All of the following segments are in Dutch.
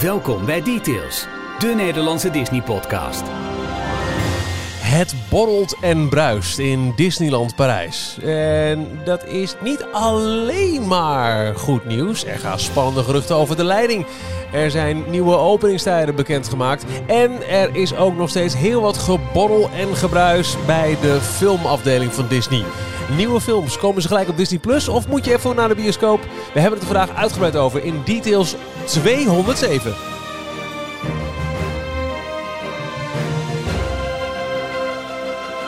Welkom bij Details, de Nederlandse Disney-podcast. Het borrelt en bruist in Disneyland Parijs. En dat is niet alleen maar goed nieuws. Er gaan spannende geruchten over de leiding. Er zijn nieuwe openingstijden bekendgemaakt. En er is ook nog steeds heel wat geborrel en gebruis bij de filmafdeling van Disney. Nieuwe films, komen ze gelijk op Disney Plus of moet je even naar de bioscoop? We hebben het er vandaag uitgebreid over in Details 207.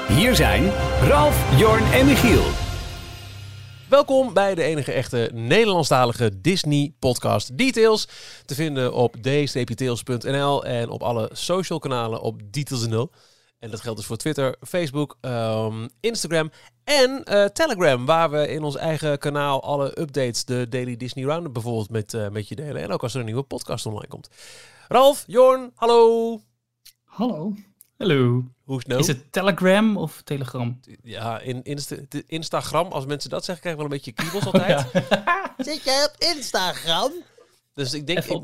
Hier zijn Ralf, Jorn en Michiel. Welkom bij de enige echte Nederlandstalige Disney podcast Details. Te vinden op d-tails.nl en op alle social kanalen op Details.nl. En dat geldt dus voor Twitter, Facebook, ehm, Instagram en eh, Telegram. Waar we in ons eigen kanaal alle updates, de Daily Disney Roundup bijvoorbeeld, met, eh, met je delen. En ook als er een nieuwe podcast online komt. Ralf, Jorn, hallo. Hallo. Hallo. Hoe is het nou? Is het Telegram of Telegram? Ja, in Insta Instagram, als mensen dat zeggen, krijg ik wel een beetje kriebels altijd. Zit jij op Instagram? Dus ik denk Even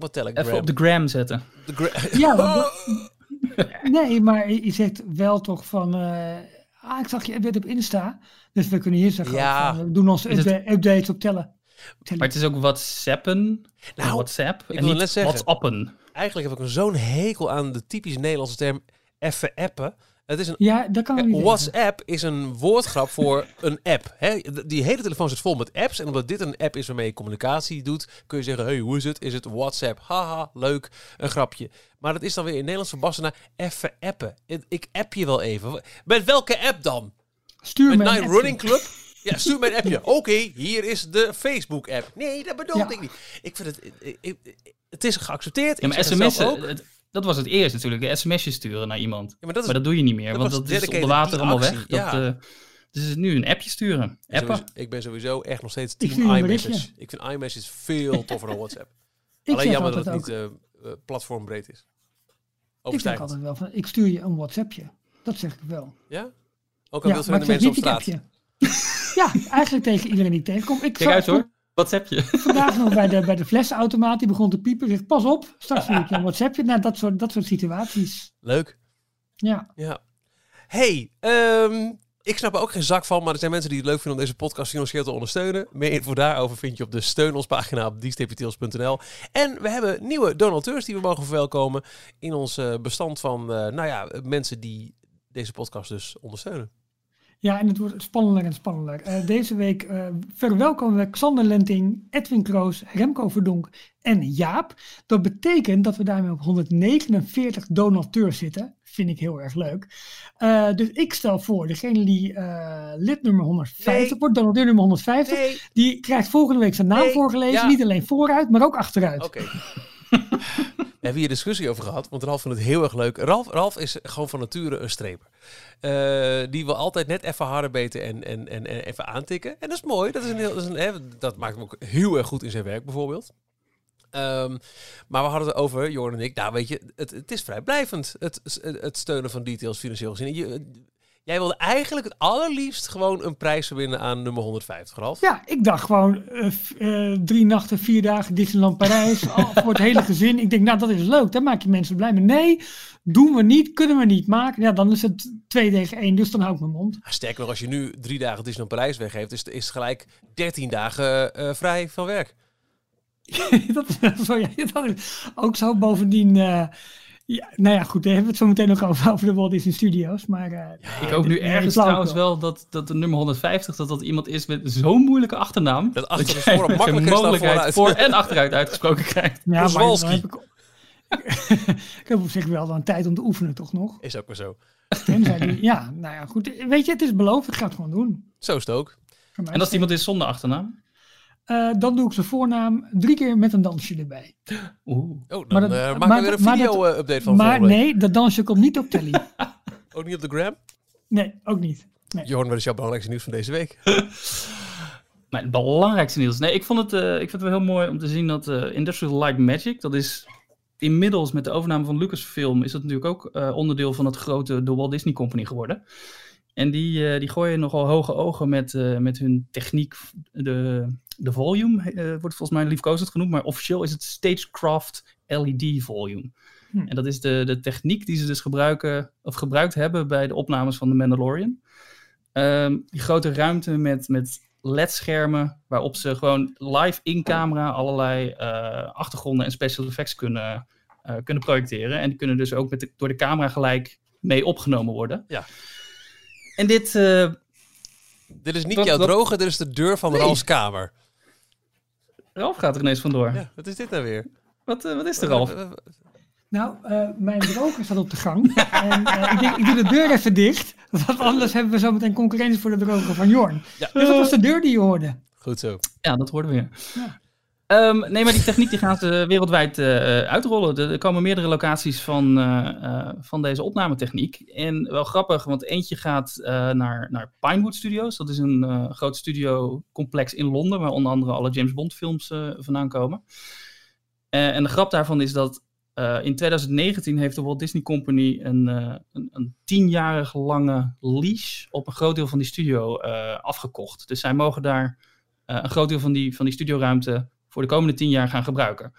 op, Telegram. Even op de gram zetten. De gra- Ja, want- nee, maar je zegt wel toch van. eh, ah, ik zag je update op Insta. Dus we kunnen hier zeggen: Ja. van, we doen onze het- updates op tellen. tellen. Maar het is ook WhatsAppen. Nou, WhatsApp. ik en wil net zeggen. WhatsAppen. Eigenlijk heb ik zo'n hekel aan de typische Nederlandse term even appen. Het is een Ja, dat kan niet. WhatsApp is een woordgrap voor een app. Hè? Die hele telefoon zit vol met apps. En omdat dit een app is waarmee je communicatie doet, kun je zeggen: hey, hoe is het? Is het WhatsApp? Haha, leuk, een grapje. Maar dat is dan weer in Nederlands verbassen naar even appen. Ik- app je wel even. Met welke app dan? Stuur Met me een Nine appje. Running Club? Ja, stuur mij een appje. Oké, hier is de Facebook-app. Nee, dat bedoelde Ja. ik niet. Ik vind het... ik- ik- het is geaccepteerd. Ja, maar sms'en, ook. het- dat was het eerst natuurlijk. Een sms'je sturen naar iemand. Ja, maar dat is Maar dat doe je niet meer, dat want dat is onder water allemaal actie, weg. Dat, eh, dus het is nu een appje sturen. Appen. Sowieso- ik ben sowieso echt nog steeds team iMessage. Ik vind iMessage veel toffer dan WhatsApp. Ik Alleen jammer dat het ook. niet eh, eh, platformbreed is. ik zeg Overstijgend. altijd wel van: ik stuur je een WhatsAppje. Dat zeg ik wel. Ja? Ook al Ja, wil van ik de mensen op straat. ja, eigenlijk tegen iedereen die ik tegenkom. Ik Kijk zag uit hoor. WhatsAppje. Vandaag nog bij de, bij de flessenautomaat. Die begon te piepen. Ik zeg: pas op, straks stuur ik je een WhatsAppje. Nou, dat soort, dat soort situaties. Leuk. Ja. Ja. Hey, ehm, ik snap er ook geen zak van, maar er zijn mensen die het leuk vinden om deze podcast financieel te ondersteunen. Meer info daarover vind je op de steun ons pagina op diestepiteels.nl. En we hebben nieuwe donateurs die we mogen verwelkomen in ons eh, bestand van, eh, nou ja, mensen die deze podcast dus ondersteunen. Ja, en het wordt spannender en spannender. Eh, deze week eh, verwelkomen we Xander Lenting, Edwin Kroos, Remco Verdonk en Jaap. Dat betekent dat we daarmee op 149 donateurs zitten. Vind ik heel erg leuk. Eh, dus ik stel voor, degene die lid nummer 150 Nee. wordt, donateur nummer 150, Nee, die krijgt volgende week zijn naam Nee, voorgelezen. ja. Niet alleen vooruit, maar ook achteruit. oké. We hebben hier discussie over gehad, want Ralf vond het heel erg leuk. Ralf, Ralf is gewoon van nature een streper. Eh, die wil altijd net even harder beten en, en, en, en even aantikken. En dat is mooi. Dat, is een heel, dat maakt hem ook heel erg goed in zijn werk bijvoorbeeld. Ehm, maar we hadden het over, Jorn en ik, nou weet je, het, het is vrijblijvend, het, het steunen van details financieel gezien. Je, jij wilde eigenlijk het allerliefst gewoon een prijs verbinden aan nummer 150, Ralf. Ja, ik dacht gewoon eh, eh, drie nachten, vier dagen Disneyland Parijs al voor het hele gezin. Ik denk, nou dat is leuk, dan maak je mensen blij. Maar nee, doen we niet, kunnen we niet maken. Ja, dan is het twee tegen één, dus dan hou ik mijn mond. Sterker nog, als je nu drie dagen Disneyland Parijs weggeeft, is, is het gelijk 13 dagen eh, vrij van werk. dat, is, ja, dat is ook zo. Bovendien, ja, nou ja, goed, daar hebben we het zo meteen nog over, over de Walt Disney Studios. Maar eh, Ik hoop nu ergens trouwens wel. wel dat, dat de nummer 150 dat dat iemand is met zo'n moeilijke achternaam. Dat achter makkelijker is dan mogelijkheid voor en achteruit uitgesproken krijgt. ja, maar dan Kozłowski. heb ik, ik heb op zich wel dan tijd om te oefenen, toch nog? Is ook maar zo. Tenzij die, ja, nou ja, goed. Weet je, het is beloofd, ik ga het gewoon doen. Zo is het ook. En als is iemand is zonder achternaam? Eh, dan doe ik zijn voornaam drie keer met een dansje erbij. Oeh. Oh, dan Maar dat- eh, maken maar we weer een video-update van maar nee, dat dansje komt niet op telly. Ook niet op de gram? Nee, ook niet. Jorn, wat is jouw belangrijkste nieuws van deze week? Maar het belangrijkste nieuws. Nee, ik vond het, eh, ik vind het wel heel mooi om te zien dat eh, Industrial Light Magic, dat is inmiddels met de overname van Lucasfilm, is dat natuurlijk ook eh, onderdeel van het grote de Walt Disney Company geworden. En die, eh, die gooien nogal hoge ogen met, eh, met hun techniek, de de volume eh, wordt volgens mij liefkozend genoemd, maar officieel is het Stagecraft LED volume. Hm. En dat is de, de techniek die ze dus gebruiken, of gebruikt hebben bij de opnames van The Mandalorian. Ehm, die grote ruimte met, met LED-schermen, waarop ze gewoon live in camera allerlei eh, achtergronden en special effects kunnen, eh, kunnen projecteren. En die kunnen dus ook met de- door de camera gelijk mee opgenomen worden. Ja. En dit, eh, Dit is niet jouw droge, dit is de deur van Nee. Ralfs kamer. Ralf gaat er ineens vandoor. Ja, wat is dit nou weer? Wat, eh, wat is er, Ralf? Nou, eh, mijn droger staat op de gang. en eh, ik, denk, ik doe de deur even dicht. Want anders hebben we zometeen concurrentie voor de droger van Jorn. Ja. Dus dat was de deur die je hoorde. Goed zo. Ja, dat hoorden we weer. Ja. Ehm, nee, maar die techniek die gaan ze wereldwijd eh, uitrollen. Er, komen meerdere locaties van, eh, eh, van deze opnametechniek. En wel grappig, want eentje gaat eh, naar, naar Pinewood Studios. Dat is een eh, groot studiocomplex in Londen, waar onder andere alle James Bond films eh, vandaan komen. Eh, en de grap daarvan is dat eh, in 2019 heeft de Walt Disney Company een, eh, een, een tienjarig lange lease op een groot deel van die studio eh, afgekocht. Dus zij mogen daar eh, een groot deel van die, van die studioruimte voor de komende tien jaar gaan gebruiken.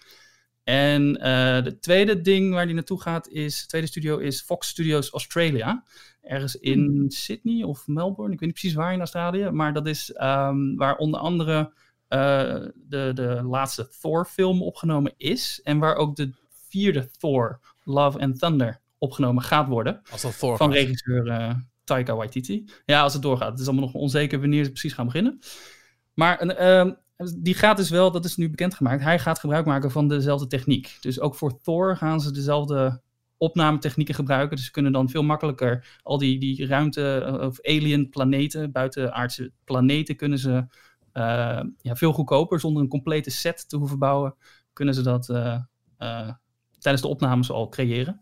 En eh de tweede ding waar die naartoe gaat is, de tweede studio is Fox Studios Australia. Ergens in Sydney of Melbourne, ik weet niet precies waar in Australië. Maar dat is ehm, waar onder andere eh, de, de laatste Thor film opgenomen is. En waar ook de vierde Thor, Love and Thunder, opgenomen gaat worden Als dat Thor van gaat. regisseur eh, Taika Waititi. Ja, als het doorgaat. Het is allemaal nog onzeker wanneer ze precies gaan beginnen. Maar een, ehm, die gaat dus wel, dat is nu bekendgemaakt, hij gaat gebruik maken van dezelfde techniek. Dus ook voor Thor gaan ze dezelfde opnametechnieken gebruiken. Dus ze kunnen dan veel makkelijker al die, die ruimte eh, of alien planeten, buitenaardse planeten, kunnen ze eh, ja, veel goedkoper, zonder een complete set te hoeven bouwen, kunnen ze dat eh, tijdens de opnames al creëren.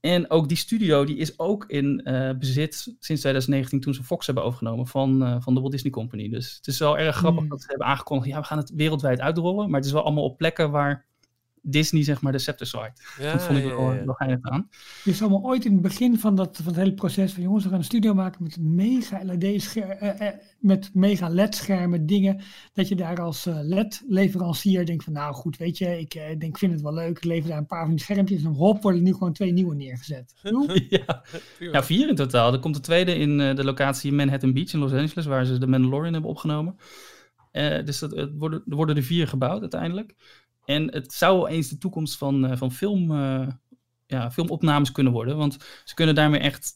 En ook die studio die is ook in eh, bezit sinds 2019 toen ze Fox hebben overgenomen van, eh, van de Walt Disney Company. Dus het is wel erg grappig Hmm. dat ze hebben aangekondigd, ja we gaan het wereldwijd uitrollen. Maar het is wel allemaal op plekken waar Disney zeg maar de scepter zwaait. Ja, dat vond ik ja, wel, ja. wel geinig aan. Je zal me ooit in het begin van, dat, van het hele proces van jongens, we gaan een studio maken met mega LED-schermen, met mega LED-schermen, dingen, dat je daar als eh, LED-leverancier denkt van nou goed, weet je, ik eh, denk, ik vind het wel leuk, ik lever daar een paar van die schermpjes en hop, worden er nu gewoon twee nieuwe neergezet. ja. Ja, vier in totaal. Er komt de tweede in eh, de locatie Manhattan Beach in Los Angeles, waar ze de Mandalorian hebben opgenomen. Eh, dus dat, het worden, er worden er vier gebouwd uiteindelijk. En het zou eens de toekomst van, eh, van film, eh, ja, filmopnames kunnen worden. Want ze kunnen daarmee echt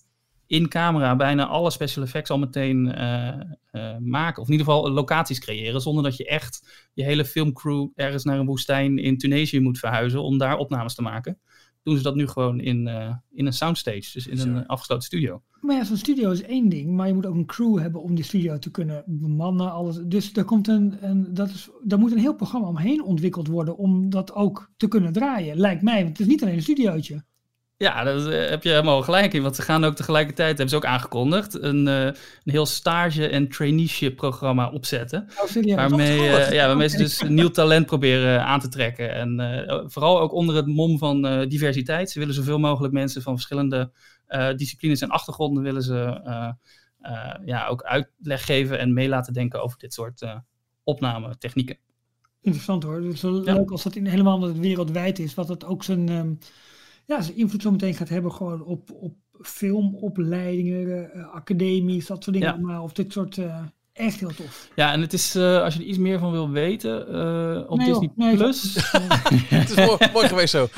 in camera bijna alle special effects al meteen eh, maken. Of in ieder geval locaties creëren. Zonder dat je echt je hele filmcrew ergens naar een woestijn in Tunesië moet verhuizen om daar opnames te maken. Doen ze dat nu gewoon in, eh, in een soundstage. Dus in een eh, afgesloten studio. Maar ja, zo'n studio is één ding, maar je moet ook een crew hebben om die studio te kunnen bemannen. Alles. Dus er komt een, een, dat is, daar moet een heel programma omheen ontwikkeld worden om dat ook te kunnen draaien, lijkt mij. Want het is niet alleen een studiootje. Ja, daar heb je helemaal gelijk in. Want ze gaan ook tegelijkertijd, hebben ze ook aangekondigd, een, eh, een heel stage- en traineeship programma opzetten. Oh? Waarmee, eh, ja, waarmee ze dus nieuw talent proberen aan te trekken. En eh, vooral ook onder het mom van eh, diversiteit. Ze willen zoveel mogelijk mensen van verschillende eh, disciplines en achtergronden willen ze eh, eh, ja, ook uitleg geven en mee laten denken over dit soort eh opnametechnieken. Interessant hoor. Wel Ja. leuk als dat in helemaal omdat het wereldwijd is, wat het ook zijn, ehm, ja, zijn invloed zo meteen gaat hebben gewoon op, op filmopleidingen, eh, academies, dat soort dingen Ja. Of dit soort, eh, echt heel tof. Ja, en het is, eh, als je er iets meer van wil weten, eh, op Nee, joh, Disney nee, Plus. Het is mooi, mooi geweest zo.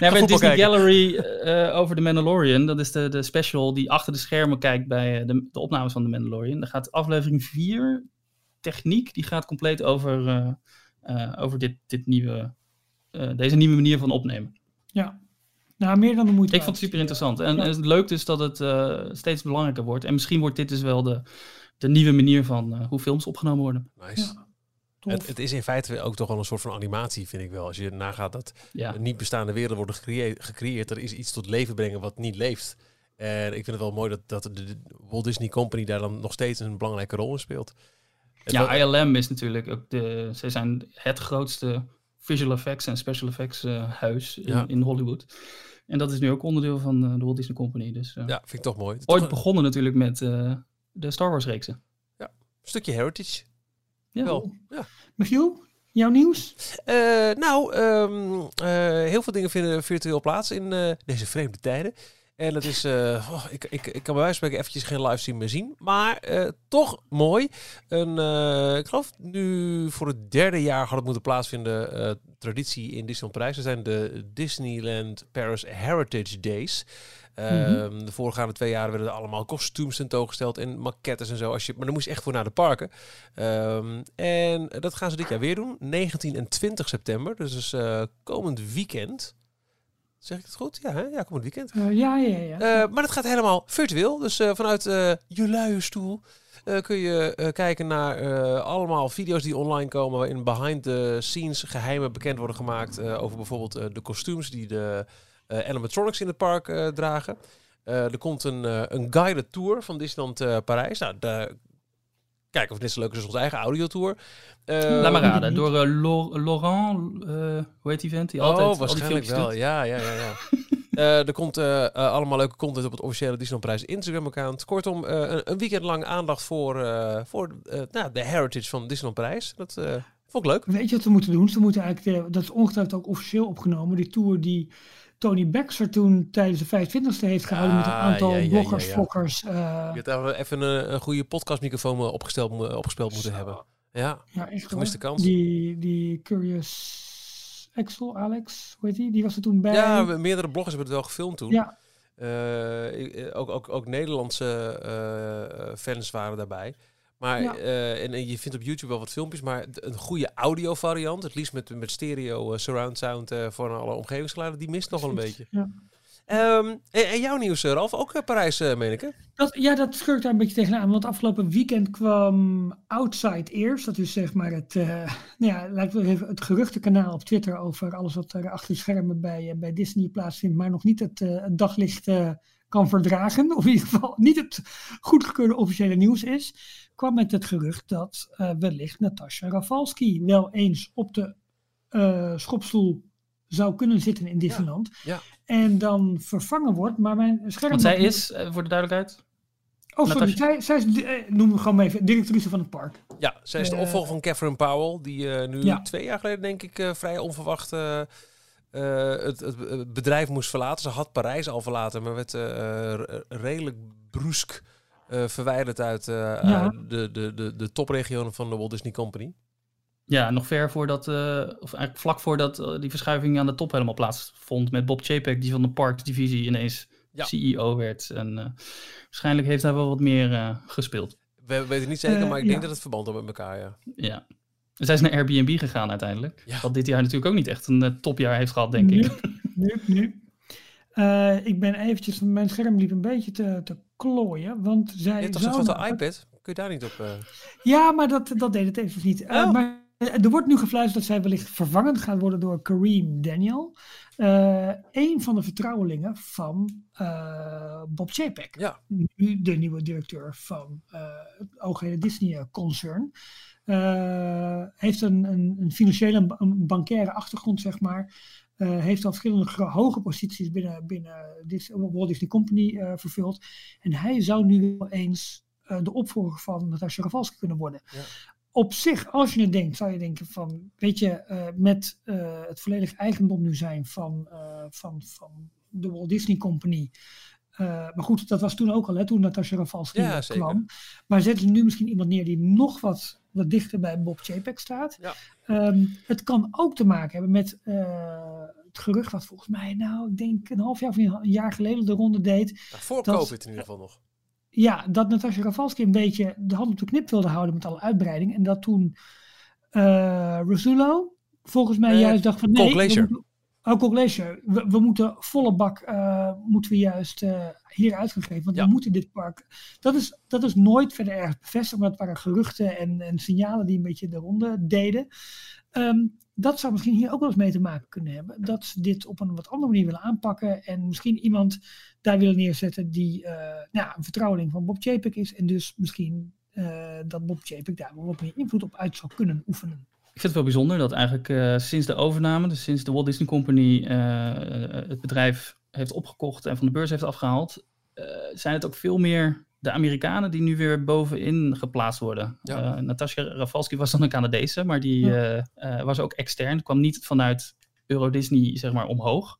Nee, bij Disney kijken. Gallery eh, over The Mandalorian, dat is de, de special die achter de schermen kijkt bij de, de opnames van The Mandalorian. Daar gaat aflevering 4, techniek, die gaat compleet over, eh, eh, over dit, dit nieuwe, eh, deze nieuwe manier van opnemen. Ja. Nou, meer dan de moeite. Ik vond het super interessant. En, Ja. en leuk dus dat het eh, steeds belangrijker wordt. En misschien wordt dit dus wel de, de nieuwe manier van eh, hoe films opgenomen worden. Nice. Ja. Het, het is in feite ook toch wel een soort van animatie, vind ik wel. Als je nagaat dat Ja, niet bestaande werelden worden gecreë- gecreëerd. Er is iets tot leven brengen wat niet leeft. En ik vind het wel mooi dat, dat de, Walt Disney Company daar dan nog steeds een belangrijke rol in speelt. Het wel- ja ILM is natuurlijk ook de, ze zijn het grootste visual effects en special effects eh, huis in, Ja. in Hollywood. En dat is nu ook onderdeel van eh, de Walt Disney Company. Dus eh, ja, vind ik toch mooi. Ooit toch een begonnen natuurlijk met eh, de Star Wars reeksen. stukje heritage. Ja. Wel, ja. Michiel, jouw nieuws? Eh, nou, ehm, eh, heel veel dingen vinden virtueel plaats in eh, deze vreemde tijden. En dat is, eh, oh, ik, ik, ik kan bij wijze van spreken eventjes geen livestream meer zien. Maar eh, toch mooi. Een, eh, ik geloof nu voor het derde jaar had het moeten plaatsvinden. traditie in Disneyland Parijs. Dat zijn de Disneyland Paris Heritage Days. Ehm, De voorgaande twee jaren werden er allemaal kostuums tentoongesteld en maquettes en zo. Als je, maar dan moest je echt voor naar de parken. Ehm, en dat gaan ze dit jaar weer doen. 19 en 20 september. Dus is eh, komend weekend. Zeg ik het goed? Ja, hè? ja komend weekend. Eh, ja, ja, ja. Eh, maar het gaat helemaal virtueel. Dus eh, vanuit je luie stoel kun je kijken naar allemaal video's die online komen. Waarin behind the scenes geheimen bekend worden gemaakt. over bijvoorbeeld de kostuums die de animatronics in het park dragen. Er komt een, een guided tour van Disneyland Parijs. Nou, de, kijken of het net zo leuk is als onze eigen audiotour. Eh, Laat maar ik raden. niet. Door eh, Lo- Laurent, eh, hoe heet die vent? Die altijd oh, al die waarschijnlijk wel. doet. Ja, ja, ja. ja. Eh, er komt eh, eh, allemaal leuke content op het officiële Disneyland Prijs Instagram-account. Kortom, eh, een, een weekend lang aandacht voor, eh, voor eh, nou, de heritage van Disneyland Parijs. Dat eh, vond ik leuk. Weet je wat we moeten doen? Ze moeten eigenlijk, de, dat is ongetwijfeld ook officieel opgenomen, die tour die Tony Baxter toen tijdens de 25e heeft gehouden met een Ah, aantal ja, ja, ja, bloggers, ja. eh, Je had daar even een, een goede podcastmicrofoon eh, opgesteld, mo- opgespeeld moeten Zo. hebben. Ja, ja, echt gemiste hoor. kans. Die, die Curious Axel, Alex, hoe heet die? Die was er toen bij. ja, meerdere bloggers hebben het wel gefilmd toen. Ja. Eh, eh, ook, ook, ook Nederlandse eh, fans waren daarbij. Maar, Ja. eh, en, en je vindt op YouTube wel wat filmpjes, maar een goede audio variant, het liefst met, met stereo eh, surround sound eh, voor alle omgevingsgeluiden, die mist nog wel een beetje. Ja. Ehm, en, en jouw nieuws, Ralf? Ook Parijs, meen ik, hè? Dat, ja, dat schurkt daar een beetje tegenaan. Want afgelopen weekend kwam Outside Ears. Dat is zeg maar het, nou ja, laten we even het geruchtenkanaal op Twitter over alles wat er achter de schermen bij, bij Disney plaatsvindt. Maar nog niet het, het daglicht kan verdragen. Of in ieder geval niet het goedgekeurde officiële nieuws is. Kwam met het gerucht dat eh, wellicht Natasha Rafalski wel eens op de eh, schopstoel zou kunnen zitten in Disneyland. ja. En dan vervangen wordt. Maar mijn scherm. Want zij is, eh, voor de duidelijkheid, Oh, sorry. Natasja. Zij, zij is, eh, noem me gewoon even, directrice van het park. Ja, zij is de opvolger van Catherine Powell, die eh, nu Ja. twee jaar geleden, denk ik, eh, vrij onverwacht eh, het, bedrijf moest verlaten. Ze had Parijs al verlaten, maar werd eh, eh, redelijk brusk verwijderd uit Ja. de, de, de, de topregionen van de Walt Disney Company. ja, nog ver voordat, of eigenlijk vlak voordat die verschuiving aan de top helemaal plaatsvond met Bob Chapek, die van de parkdivisie ineens Ja. CEO werd. En waarschijnlijk heeft hij wel wat meer gespeeld. We weten het niet zeker, maar ik ja. denk dat het verband had met elkaar, ja. Ja. Zij is naar Airbnb gegaan uiteindelijk. Ja. Wat dit jaar natuurlijk ook niet echt een eh, topjaar heeft gehad, denk ik. Nu, nu. Eh, ik ben eventjes, mijn scherm liep een beetje te, te klooien, want zij Je hebt toch zo'n grote iPad? Kun je daar niet op... eh, Ja, maar dat, dat deed het even niet. Eh, Oh. Maar er wordt nu gefluisterd dat zij wellicht vervangen gaat worden door Kareem Daniel. Eh een van de vertrouwelingen van eh, Bob Chapek. Ja. Nu de nieuwe directeur van eh, het algehele Disney-concern. Eh, heeft een, een, een financiële een bankaire achtergrond, zeg maar. Eh, heeft al verschillende hoge posities binnen, binnen Dis- Walt Disney Company eh, vervuld. En hij zou nu wel eens de opvolger van Natasha Rafalski kunnen worden. Ja. Op zich, als je het denkt, zou je denken van, weet je, met het volledig eigendom nu zijn van, van, van de Walt Disney Company. Maar goed, dat was toen ook al, hè, toen Natasha Ja, zeker. kwam. Maar zetten ze nu misschien iemand neer die nog wat, wat dichter bij Bob Chapek staat. Ja. Ehm, het kan ook te maken hebben met eh, het gerucht wat volgens mij, nou, ik denk een half jaar of een jaar geleden de ronde deed. voor Dat- COVID in ieder geval nog. Ja, dat Natasja Rafalski een beetje de hand op de knip wilde houden met alle uitbreiding. En dat toen eh Rasulo volgens mij Eh, juist dacht van nee, we Glacier. moeten, Glacier. We, we moeten volle bak, eh, moeten we juist eh hier uit gaan geven. Want Ja. we moeten dit park. Dat is, dat is nooit verder erg bevestigd, maar het waren geruchten en, en signalen die een beetje de ronde deden. Ehm, dat zou misschien hier ook wel eens mee te maken kunnen hebben. Dat ze dit op een wat andere manier willen aanpakken. En misschien iemand daar willen neerzetten die eh, nou, een vertrouweling van Bob Chapek is. En dus misschien dat Bob Chapek daar wel wat meer invloed op uit zou kunnen oefenen. Ik vind het wel bijzonder dat eigenlijk eh, sinds de overname, dus sinds de Walt Disney Company eh, het bedrijf heeft opgekocht en van de beurs heeft afgehaald, eh, zijn het ook veel meer de Amerikanen die nu weer bovenin geplaatst worden. Ja. Eh, Natasja Rafalski was dan een Canadese, maar die Ja. eh, eh, was ook extern. Kwam niet vanuit Euro Disney, zeg maar, omhoog.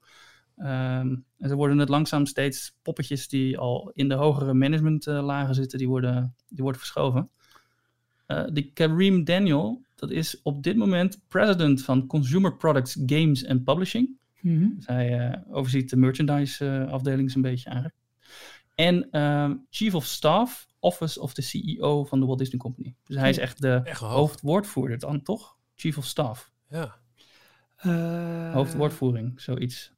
Ehm, en ze worden het langzaam steeds poppetjes die al in de hogere managementlagen zitten, die worden, die worden verschoven. Eh die Kareem Daniel, dat is op dit moment president van Consumer Products, Games and Publishing. Mhm. Dus hij eh, overziet de merchandise eh, afdeling zo'n beetje eigenlijk. En ehm, Chief of Staff, Office of the CEO van de Walt Disney Company. Dus hij is echt de Echt hoofdwoordvoerder dan, toch? Chief of Staff. Ja. Eh, Hoofdwoordvoering, zoiets.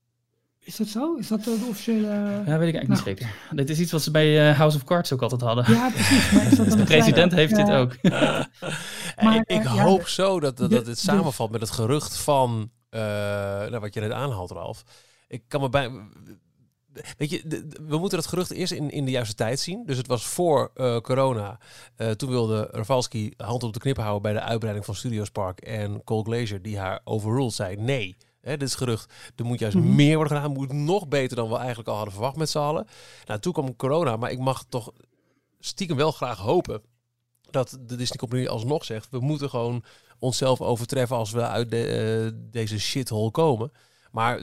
Is dat zo? Is dat eh, de officiële... Ja, weet ik eigenlijk Nou, niet zeker. Dit is iets wat ze bij eh, House of Cards ook altijd hadden. Ja, precies. Maar is dat dan de president heeft dit Ja, ook. Maar, ik eh, hoop de- zo dat, dat, dit samenvalt met het gerucht van eh, nou, wat je net aanhaalt, Ralf. Ik kan me bij. Weet je, we moeten dat gerucht eerst in, in de juiste tijd zien. Dus het was voor eh, corona. Eh, toen wilde Rafalski hand op de knip houden bij de uitbreiding van Studios Park. En Cole Glazer, die haar overruled, zei nee. Hè, dit is gerucht. Er moet juist Mhm. meer worden gedaan. Moet nog beter dan we eigenlijk al hadden verwacht met z'n allen. Nou, toen kwam corona. Maar ik mag toch stiekem wel graag hopen dat de Disney Company alsnog zegt... we moeten gewoon onszelf overtreffen als we uit de, eh, deze shithole komen. Maar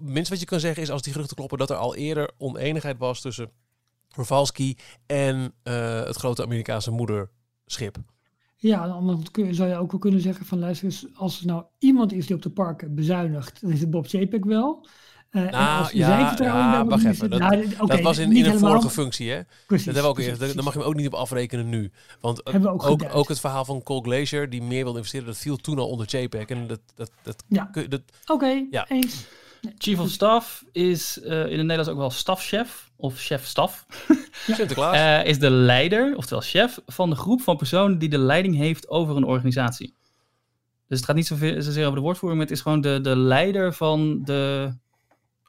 minst wat je kan zeggen is als die geruchten kloppen... dat er al eerder oneenigheid was tussen Rafalski en eh, het grote Amerikaanse moederschip. Ja, aan de andere kant kun je, zou je ook wel kunnen zeggen van luister eens, als er nou iemand is die op de parken bezuinigt, dan is het Bob Chapek wel. Eh, en Nou, als ja, wacht even, dat- nou, dat was in, niet in een helemaal, vorige functie, hè? Precies, Dat hebben we ook precies, eerst. Daar mag je hem ook niet op afrekenen nu. Want Hebben we ook ook, ook het verhaal van Cole Glazer, die meer wilde investeren, dat viel toen al onder JPEG. En dat, dat, dat, Ja. Oké, Ja. eens. Chief of Staff is eh, in het Nederlands ook wel stafchef of chef-staf. Sinterklaas. Eh, is de leider, oftewel chef, van de groep van personen die de leiding heeft over een organisatie. Dus het gaat niet zozeer over de woordvoering, maar het is gewoon de, de leider van de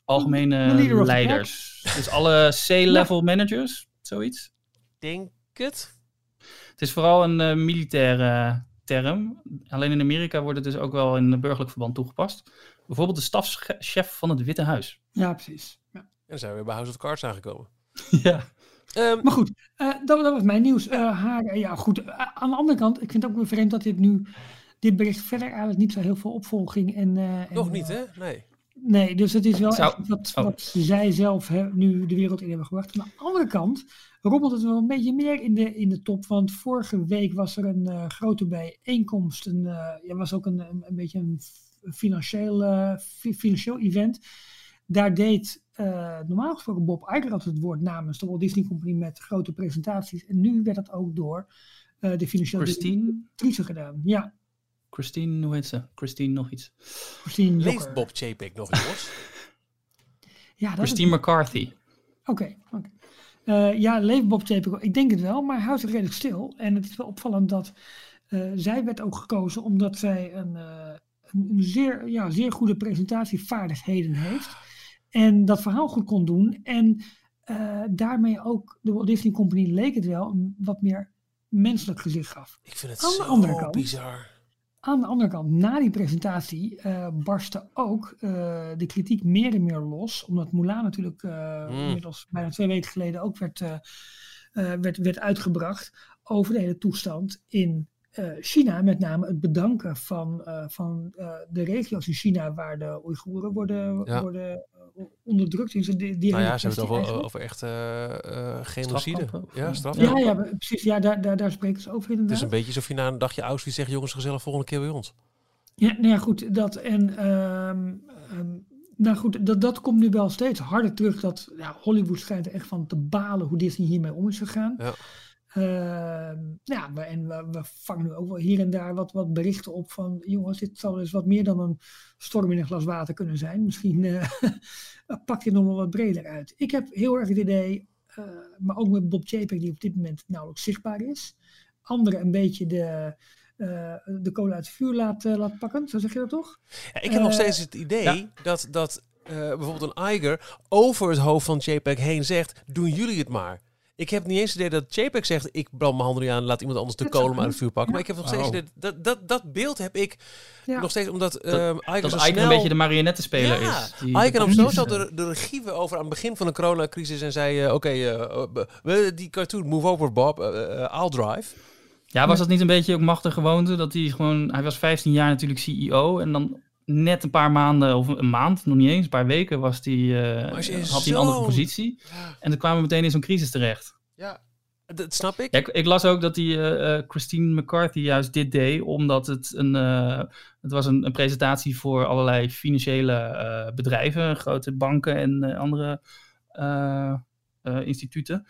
algemene De leiders. Dus alle C-level managers, zoiets. denk het. Het is vooral een eh, militaire term. Alleen in Amerika wordt het dus ook wel in burgerlijk verband toegepast. Bijvoorbeeld de stafchef van het Witte Huis. Ja, precies. Ja. En dan zijn we weer bij House of Cards aangekomen. ja. Ehm, Maar goed, eh, dat, dat was mijn nieuws. Eh, haar, eh, ja, goed. aan de andere kant, ik vind het ook weer vreemd dat dit nu, dit bericht verder eigenlijk niet zo heel veel opvolging en... eh, en, nog niet, hè? Nee. Nee, dus het is wel Zou- echt wat, oh. wat zij zelf hè, nu de wereld in hebben gebracht. Aan de andere kant rommelt het wel een beetje meer in de, in de top. Want vorige week was er een eh, grote bijeenkomst. Een, eh ja, was ook een, een, een beetje een financieel, fi- financieel event. Daar deed eh, normaal gesproken Bob Iger altijd het woord namens de Walt Disney Company met grote presentaties. En nu werd dat ook door eh, de financiële Christine, directrice gedaan. Ja, Christine, hoe heet ze? Christine nog iets. Christine Leeft Jokker. Bob Chapek nog, jongens? Ja, dat is Christine McCarthy. Oké, oké. Eh, ja, leeft Bob Chapek? Ik denk het wel, maar houdt zich redelijk stil. En het is wel opvallend dat eh, zij werd ook gekozen omdat zij een, eh, een, een zeer, ja, zeer goede presentatievaardigheden heeft. En dat verhaal goed kon doen. En eh, daarmee ook de Walt Disney Company leek het wel een wat meer menselijk gezicht gaf. Ik vind het Aan de andere kant- bizar. Aan de andere kant, na die presentatie eh, barstte ook eh, de kritiek meer en meer los. Omdat Mulan natuurlijk Mm. inmiddels bijna twee weken geleden ook werd, werd, werd uitgebracht. Over de hele toestand in China. Met name het bedanken van, eh, van eh, de regio's in China waar de Oeigoeren worden, Ja. worden eh, onderdrukt. In die, die Nou ja, ze hebben het over, over echt eh, eh, genocide. Ja, eh, straf. Ja, ja, precies. Ja, daar, daar, daar spreken ze over Het inderdaad. is een beetje alsof je na een dagje Auschwitz zegt... jongens, gezellig volgende keer bij ons. Ja, nou ja, goed, dat en ehm, ehm, nou goed, dat, dat komt nu wel steeds harder terug. Dat ja, Hollywood schijnt er echt van te balen hoe Disney hiermee om is gegaan. Ja. Ehm, ja, we, en we, we vangen nu ook wel hier en daar wat, wat berichten op van jongens, dit zal eens wat meer dan een storm in een glas water kunnen zijn. Misschien eh pakt dit nog wel wat breder uit. Ik heb heel erg het idee, eh, maar ook met Bob Chapek die op dit moment nauwelijks zichtbaar is. Anderen een beetje de, eh, de kolen uit het vuur laat, laat pakken, zo zeg je dat toch? Ja, ik heb nog steeds het idee ja. dat, dat eh, bijvoorbeeld een Iger over het hoofd van JPEG heen zegt: doen jullie het maar. Ik heb niet eens het idee dat JPEG zegt, ik brand mijn handen niet aan, laat iemand anders de kolen uit het vuur pakken. Ja. Maar ik heb nog steeds Oh. dat, dat, dat beeld heb ik Ja. nog steeds, omdat Dat- ehm Icon Dat zo Icon snel... een beetje de marionettenspeler Ja, is. Die- Icon op zo zat eh, de, de regie over aan het begin van de coronacrisis en zei, eh, oké, eh, we- die cartoon, move over Bob, eh, eh, I'll drive. Ja, was dat niet een beetje ook machtige gewoonte? Dat hij gewoon, hij was 15 jaar natuurlijk CEO en dan net een paar maanden, of een maand, nog niet eens, een paar weken, was die, eh, had hij een andere positie. En dan kwamen we meteen in zo'n crisis terecht. Ja, dat snap ik. Ja, ik, ik las ook dat die eh, eh, Christine McCarthy juist dit deed, omdat het een, eh, het was een, een presentatie voor allerlei financiële bedrijven, grote banken en andere instituten.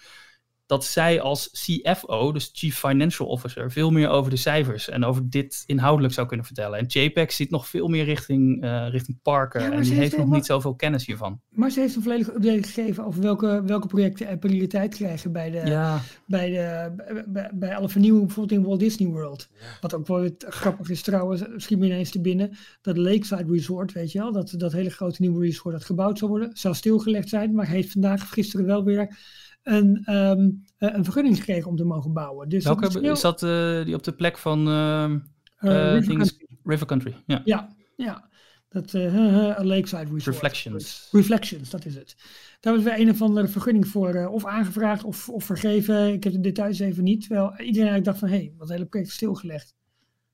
Dat zij als CFO, dus Chief Financial Officer, veel meer over de cijfers en over dit inhoudelijk zou kunnen vertellen. En JPEG zit nog veel meer richting, eh, richting Ja, maar en die heeft heeft nog niet zoveel kennis hiervan. Maar ze heeft een volledige update gegeven over welke, welke projecten er prioriteit krijgen bij de, Ja, bij, de, bij, bij alle vernieuwingen, bijvoorbeeld in Walt Disney World. Ja. Wat ook wel weer grappig is trouwens, schiet me ineens te binnen, dat Lakeside Resort, weet je wel, dat, dat hele grote nieuwe resort dat gebouwd zou worden, zou stilgelegd zijn, maar heeft vandaag gisteren wel weer een, ehm, eh, een vergunning gekregen om te mogen bouwen. Dus welke dat is heel- is dat eh, die op de plek van ehm, eh, River dinges- Country. River Country? Ja. Ja, ja. Dat Lakeside Resort. Reflections. Reflections, dat is het. Daar hebben we een of andere vergunning voor of aangevraagd of, of vergeven. Ik heb de details even niet. Terwijl iedereen eigenlijk dacht van, hé, hey, wat hele project is stilgelegd.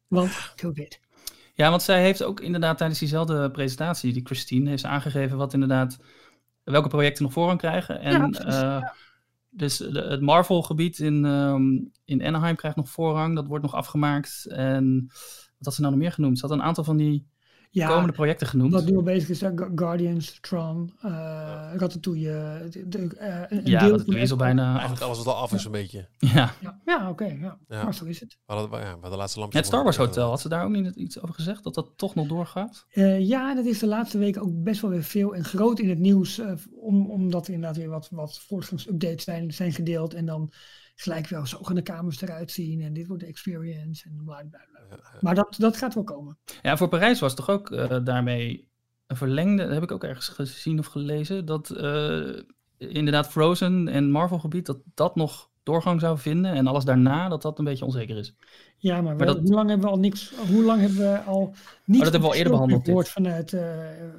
Want COVID. Ja, want zij heeft ook inderdaad tijdens diezelfde presentatie, die Christine, heeft aangegeven wat inderdaad, welke projecten nog voorrang krijgen. En Ja, precies, dus het Marvel-gebied in, ehm, in Anaheim krijgt nog voorrang, dat wordt nog afgemaakt. En wat had ze nou nog meer genoemd? Ze had een aantal van die Ja, komende projecten genoemd. wat nu al bezig is, Guardians, Tron, eh Ratatouille. De, de, eh, een ja, deel dat is al bijna Eigenlijk alles wat al af is een beetje. Ja. Ja, ja oké. ja. Ja. Maar zo is het. We hadden, ja, we hadden de laatste lampjes. Het Star Wars Hotel, had ze daar ook niet iets over gezegd? Dat dat toch nog doorgaat? Eh, ja, dat is de laatste weken ook best wel weer veel en groot in het nieuws. eh, om, omdat er inderdaad weer wat, wat voortgangsupdates zijn, zijn gedeeld. En dan gelijk wel, zo gaan de kamers eruit zien. En dit wordt de experience. En bla bla bla. Maar dat, dat gaat wel komen. Ja, voor Parijs was toch ook eh, daarmee een verlengde, dat heb ik ook ergens gezien of gelezen, dat eh, inderdaad Frozen en Marvel gebied, dat dat nog doorgang zou vinden en alles daarna, dat dat een beetje onzeker is. Ja, maar, dat- hoe lang hebben we al niks, hoe lang hebben we al niet Oh, dat hebben we al eerder behandeld, dit. gehoord vanuit, eh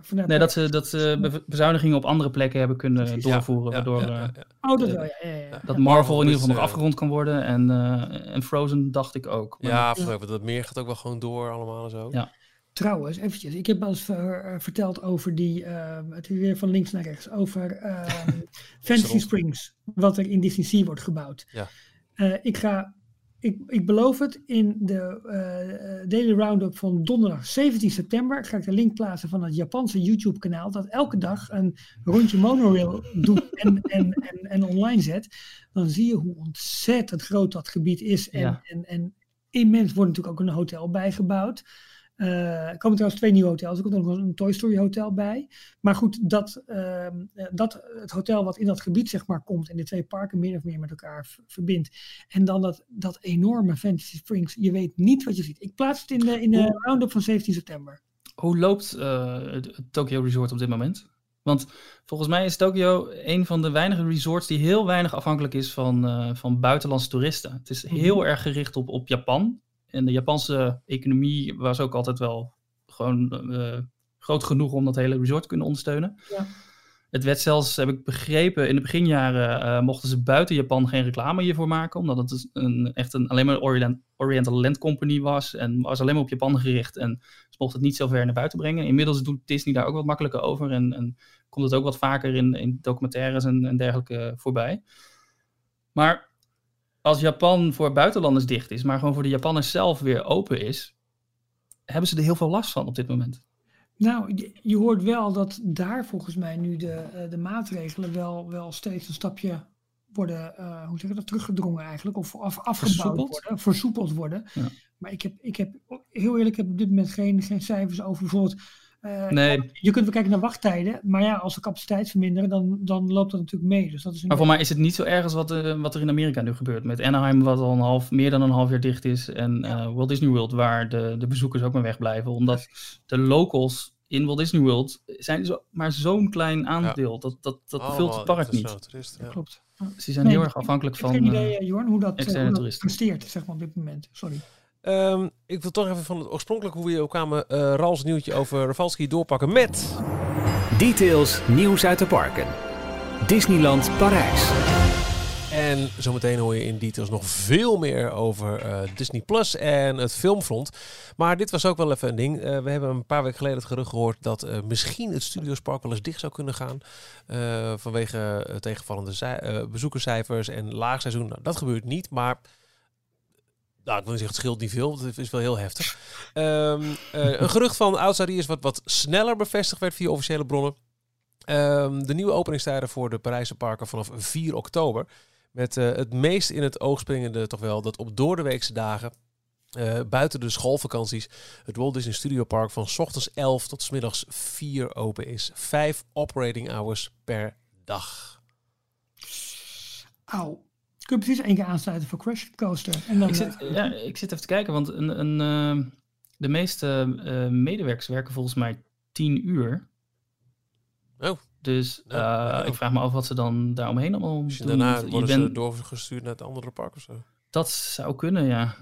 vanuit Nee, dat ze, dat ze be- bezuinigingen op andere plekken hebben kunnen Precies. doorvoeren, Ja, waardoor ja, eh, ja, ja. Oh, dat wel, ja. ja, ja, ja. dat Marvel in ieder geval nog eh, afgerond kan worden en, eh, en Frozen dacht ik ook. Maar Ja, voor- dat meer gaat ook wel gewoon door allemaal en zo. Ja. Trouwens, eventjes, ik heb al eens ver- eh, verteld over die, ehm, het is weer van links naar rechts, over ehm, Fantasy. Springs, wat er in Disney Sea wordt gebouwd. Ja. Eh, ik ga, ik, ik beloof het, in de Daily Roundup van donderdag 17 september ga ik de link plaatsen van het Japanse YouTube kanaal, dat elke dag een rondje monorail doet en, en, en, en online zet. Dan zie je hoe ontzettend groot dat gebied is en, Ja. en, en immens wordt natuurlijk ook een hotel bijgebouwd. Eh, er komen trouwens twee nieuwe hotels. Er komt ook nog een Toy Story hotel bij. Maar goed, dat, ehm, eh, dat het hotel wat in dat gebied zeg maar komt en de twee parken min of meer met elkaar verbindt. En dan dat, dat enorme Fantasy Springs. Je weet niet wat je ziet. Ik plaats het in de, in de roundup van 17 september. Hoe loopt eh, het, Tokyo Resort op dit moment? Want volgens mij is Tokyo een van de weinige resorts die heel weinig afhankelijk is van, van buitenlandse toeristen. Het is heel erg gericht op, op Japan. En de Japanse economie was ook altijd wel gewoon eh, groot genoeg om dat hele resort te kunnen ondersteunen. Ja. Het werd zelfs, heb ik begrepen, in de beginjaren eh, mochten ze buiten Japan geen reclame hiervoor maken. Omdat het dus een, echt een, alleen maar een Orient, Oriental Land Company was. En was alleen maar op Japan gericht. En ze mochten het niet zo ver naar buiten brengen. Inmiddels doet Disney daar ook wat makkelijker over. En, en komt het ook wat vaker in, in documentaires en, en dergelijke voorbij. Maar als Japan voor buitenlanders dicht is, maar gewoon voor de Japanners zelf weer open is, hebben ze er heel veel last van op dit moment. Nou, je, hoort wel dat daar volgens mij nu de, eh, de maatregelen wel, wel steeds een stapje worden, eh, hoe zeg je dat, teruggedrongen eigenlijk. Of af, afgebouwd Versoepeld? worden, versoepeld worden. Ja. Maar ik heb, ik heb, heel eerlijk, ik heb op dit moment geen, geen cijfers over bijvoorbeeld... eh, Nee. Je kunt wel kijken naar wachttijden, maar ja, als de capaciteit verminderen, dan, dan loopt dat natuurlijk mee. Dus dat is Maar voor mij is het niet zo erg als wat, eh, wat er in Amerika nu gebeurt. Met Anaheim, wat al een half, meer dan een half jaar dicht is. En Ja. eh, Walt Disney World, waar de, de bezoekers ook maar wegblijven. Omdat de locals in Walt Disney World zijn zo, maar zo'n klein aandeel. Dat, dat, dat Allemaal vult het park niet. ja. Klopt. Ja. Dus die zijn Nee, heel ik- erg afhankelijk Ik heb van... geen eh, idee, eh, Jorn, hoe dat, externe hoe dat presteert zeg maar, op dit moment. Sorry. Ehm, ik wil toch even van het oorspronkelijk hoe we kwamen, eh Rals nieuwtje over Rafalski doorpakken met... Details, nieuws uit de parken. Disneyland Parijs. En zometeen hoor je in details nog veel meer over eh, Disney Plus en het filmfront. Maar dit was ook wel even een ding. Eh, we hebben een paar weken geleden het gerucht gehoord dat misschien het Studiospark wel eens dicht zou kunnen gaan. vanwege tegenvallende bezoekerscijfers en laagseizoen. Nou, dat gebeurt niet, maar... Nou, ik wil niet zeggen, het scheelt niet veel. Het is wel heel heftig. Ehm, eh, een gerucht van is wat, wat sneller bevestigd werd via officiële bronnen. Ehm, de nieuwe openingstijden voor de Parijse parken vanaf 4 oktober. Met eh, het meest in het oog springende toch wel dat op doordeweekse dagen, eh, buiten de schoolvakanties, het Walt Disney Studio Park van ochtends 11 tot middags 4 open is. Vijf operating hours per dag. Auw. Kun je precies één keer aansluiten voor Crash Coaster. En dan, ik, zit, eh, ja, ik zit even te kijken, want een, een, eh, de meeste eh, medewerkers werken volgens mij 10 uur. Oh. Dus eh, ik vraag me af wat ze dan daaromheen allemaal Dus doen. daarna want je worden ze bent- doorgestuurd naar het andere park of zo. Dat zou kunnen, ja.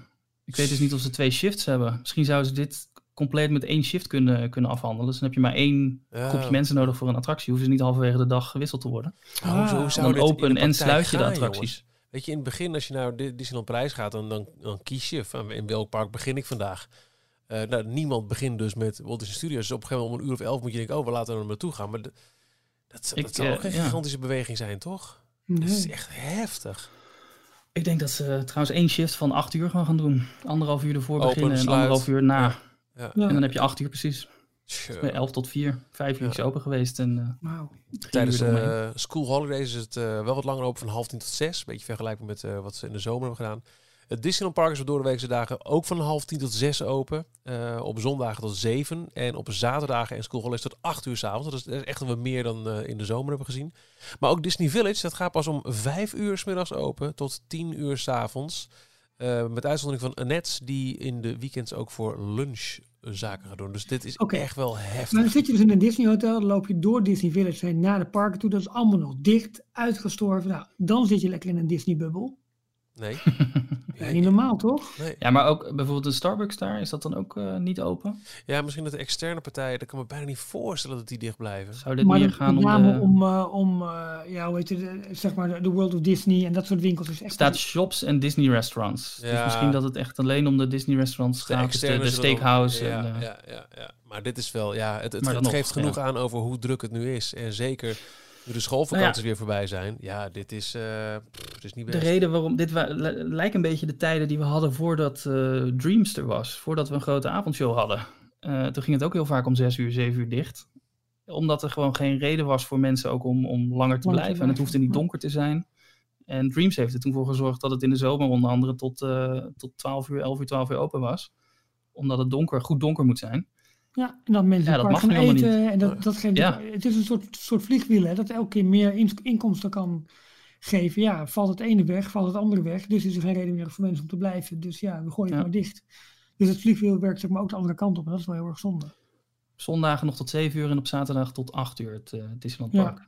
Ik weet dus niet of ze twee shifts hebben. Misschien zouden ze dit compleet met één shift kunnen, kunnen afhandelen. Dus dan heb je maar één Ja. groepje mensen nodig voor een attractie. Hoeven ze niet halverwege de dag gewisseld te worden. Ah, zou dan open en sluit je de attracties. Weet je, in het begin als je naar Di- Disneyland Parijs gaat, dan, dan, dan kies je van in welk park begin ik vandaag. Eh, nou, niemand begint dus met Walt Disney Studios. Dus op een gegeven moment om een uur of elf moet je denken, oh, we laten er naartoe gaan. Maar de- dat, Ik, dat zou ook eh, geen ja. gigantische beweging zijn, toch? Dat is echt heftig. Ik denk dat ze trouwens één shift van acht uur gaan gaan doen. Anderhalf uur ervoor Open, beginnen en sluit. anderhalf uur na. Ja. En dan heb je acht uur precies. Bij elf tot vier. Vijf uur Ja. is open geweest. En, eh, Tijdens eromheen. eh, school holidays is het eh, wel wat langer open, van half tien tot zes. Beetje vergelijkbaar met eh, wat ze in de zomer hebben gedaan. Het Disneyland Park is op doordeweekse dagen ook van half tien tot zes open. Eh, op zondagen tot zeven. En op zaterdagen en school holidays tot acht uur s'avonds. Dat is- dat is echt wel meer dan eh, in de zomer hebben gezien. Maar ook Disney Village, dat gaat pas om vijf uur s middags open tot tien uur s'avonds. Eh met uitzondering van Annette, die in de weekends ook voor lunch zaken gaat doen. Dus dit is echt wel Maar heftig. dan zit je dus in een Disney hotel, dan loop je door Disney Village heen naar de parken toe. Dat is allemaal nog dicht, uitgestorven. Nou, dan zit je lekker in een Disney bubbel. Nee. Niet normaal, toch? nee. Ja, maar ook bijvoorbeeld een Starbucks daar, is dat dan ook eh, niet open? Ja, misschien dat de externe partijen, dat kan me bijna niet voorstellen dat die dicht blijven. Zou dit maar meer met gaan om name de... om, eh, om eh, ja, hoe heet het, zeg maar de, World of Disney en dat soort winkels. Is echt staat shops en Disney restaurants. Dus Ja. misschien dat het echt alleen om de Disney restaurants De gaat. Dus de, steakhouse. Ja, en, eh, ja, ja, ja. Maar dit is wel, ja, het, geeft genoeg ja. aan over hoe druk het nu is. En zeker nu de schoolvakanties weer voorbij zijn. Ja, dit is, eh, pff, het is niet De reden waarom dit lijkt een beetje de tijden die we hadden voordat eh Dreams er was. Voordat we een grote avondshow hadden. Eh, toen ging het ook heel vaak om zes uur, zeven uur dicht. Omdat er gewoon geen reden was voor mensen ook om, om langer te blijven. En het hoefde niet donker te zijn. En Dreams heeft er toen voor gezorgd dat het in de zomer onder andere tot, eh, tot 12 uur, 11 uur, 12 uur open was. Omdat het donker, goed donker moet zijn. Ja, en dat mensen Ja, ja, dat gaan eten. En dat, dat geeft, Ja. Het is een soort, soort vliegwiel, hè, dat elke keer meer inkomsten kan geven. Ja, valt het ene weg, valt het andere weg. Dus is er geen reden meer voor mensen om te blijven. Dus ja, we gooien het Ja. maar dicht. Dus het vliegwiel werkt zeg maar ook de andere kant op. En dat is wel heel erg zonde. Zondagen nog tot 7 uur en op zaterdag tot 8 uur het eh, Disneyland Ja. Park.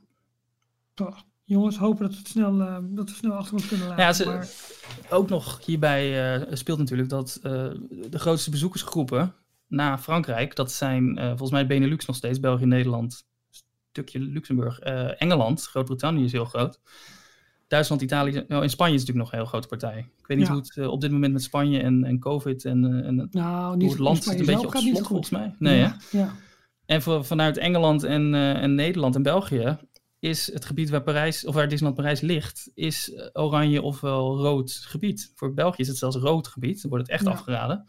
Toch. Jongens, hopen dat we het snel, eh, dat we snel achter ons kunnen laten. Ja, ze- maar, Ook nog hierbij eh, speelt natuurlijk dat de grootste bezoekersgroepen na Frankrijk, dat zijn eh, volgens mij Benelux nog steeds, België, Nederland, stukje Luxemburg, eh, Engeland, Groot-Brittannië is heel groot. Duitsland, Italië, nou, in Spanje is natuurlijk nog een heel grote partij. Ik weet niet Ja. hoe het eh, op dit moment met Spanje en, en COVID en, eh, en nou, hoe niet, het land zit een beetje op slot volgens mij. Nee, ja, hè? ja. En voor, vanuit Engeland en, eh, en Nederland en België is het gebied waar, Parijs, of waar Disneyland Parijs ligt, is eh, oranje ofwel rood gebied. Voor België is het zelfs rood gebied, dan wordt het echt Ja. afgeraden.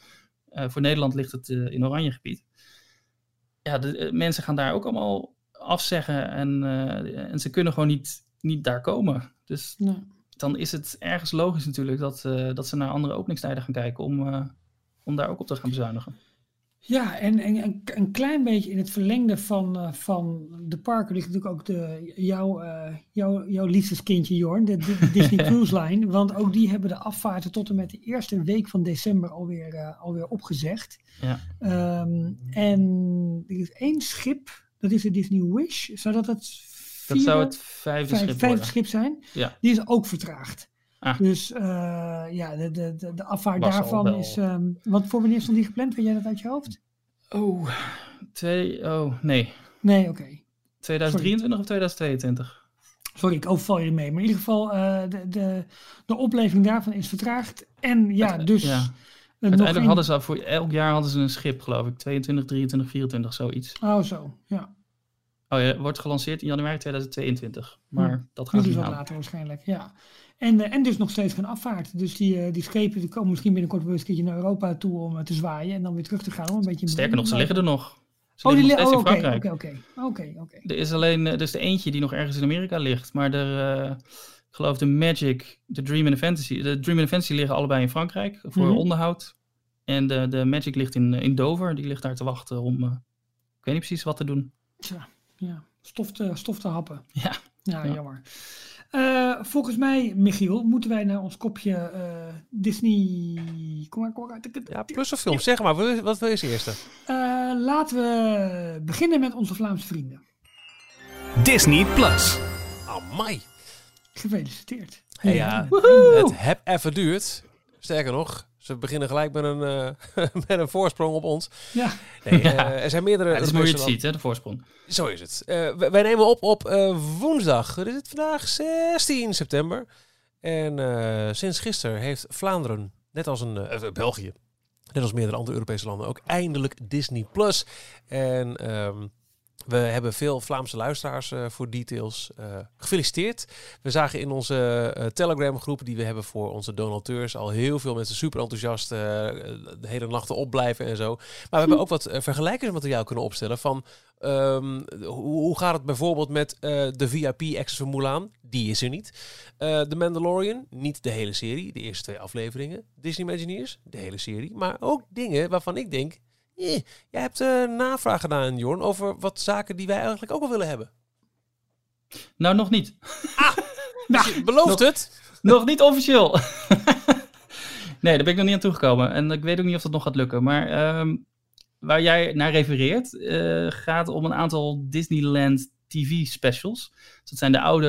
Eh, voor Nederland ligt het eh, in oranje gebied. Ja, de, eh, mensen gaan daar ook allemaal afzeggen en, en ze kunnen gewoon niet, niet daar komen. Dus Nee. dan is het ergens logisch natuurlijk dat, dat ze naar andere openingstijden gaan kijken om, om daar ook op te gaan bezuinigen. Ja, en, en en een klein beetje in het verlengde van, eh, van de parken ligt natuurlijk ook de, jouw, eh, jouw, jouw liefdeskindje Jorn, de, de Disney Cruise Line. Want ook die hebben de afvaarten tot en met de eerste week van december alweer, eh, alweer opgezegd. Ja. Ehm, en er is één schip. Dat is de Disney Wish. Zou dat het Dat zou het vijfde vijf- schip vijfde schip zijn? Ja. Die is ook vertraagd. Ah. Dus eh, ja, de, de, de, afvaart Was daarvan wel. is... ehm, wat voor wanneer stond die gepland? Weet jij dat uit je hoofd? Oh, twee, oh nee. Nee, oké. 2023 of 2022? Sorry, ik overval je ermee. Maar in ieder geval, eh, de, de, de oplevering daarvan is vertraagd. En ja, dus... ja. eh, Uiteindelijk een- hadden ze voor elk jaar hadden ze een schip, geloof ik. 22, 23, 24, zoiets. Oh, zo. Ja. Oh ja, wordt gelanceerd in januari 2022. Maar Hm. dat gaat niet wat aan. later waarschijnlijk, ja. En, eh, en dus nog steeds geen afvaart. Dus die, eh, die schepen die komen misschien binnenkort weer eens een keertje naar Europa toe om eh, te zwaaien. En dan weer terug te gaan om een beetje... Sterker nog, ze liggen er nog. Ze Oh, die liggen li- nog oh, in Frankrijk. oké, oké. Oké. Er is alleen, er is de eentje die nog ergens in Amerika ligt. Maar er, ik geloof de Magic, de Dream en de Fantasy. De Dream en de Fantasy liggen allebei in Frankrijk voor Mhm. onderhoud. En de, de Magic ligt in, in Dover. Die ligt daar te wachten om, ik weet niet precies wat te doen. Tja, ja. Stof te, stof te happen. Ja. Ja, Ja. jammer. Eh, volgens mij, Michiel, moeten wij naar ons kopje eh, Disney... Kom maar, kom maar. Ja, plus of film. Zeg maar, wat wat wil je als eerste? Eh, laten we beginnen met onze Vlaamse vrienden. Disney Plus. Amai. Gefeliciteerd. Hey, ja, het heb even duurt. Sterker nog, ze beginnen gelijk met een, eh, met een voorsprong op ons. Ja, Nee, eh, er zijn meerdere... Ja, dat is hoe je het ziet, hè, de voorsprong. Zo is het. Eh, wij, wij nemen op op eh, woensdag. Wat is het vandaag? 16 september. En eh, sinds gisteren heeft Vlaanderen, net als een, eh, België, net als meerdere andere Europese landen, ook eindelijk Disney Plus. En ehm, we hebben veel Vlaamse luisteraars eh, voor details. eh, gefeliciteerd. We zagen in onze eh, Telegram groep die we hebben voor onze donateurs al heel veel mensen super enthousiast de hele nachten opblijven en zo. Maar we hebben ook wat vergelijkingsmateriaal kunnen opstellen van ehm, hoe, gaat het bijvoorbeeld met de VIP Access van Mulan? Die is er niet. The Mandalorian, niet de hele serie, de eerste twee afleveringen. Disney Imagineers, de hele serie. Maar ook dingen waarvan ik denk, eh, jij hebt eh navraag gedaan, Jorn, over wat zaken die wij eigenlijk ook wel willen hebben. Nou, nog niet. Je belooft nog- het? nog niet officieel. nee, daar ben ik nog niet aan toegekomen. En ik weet ook niet of dat nog gaat lukken. Maar ehm, waar jij naar refereert, eh, gaat om een aantal Disneyland TV-specials. Dus dat zijn de oude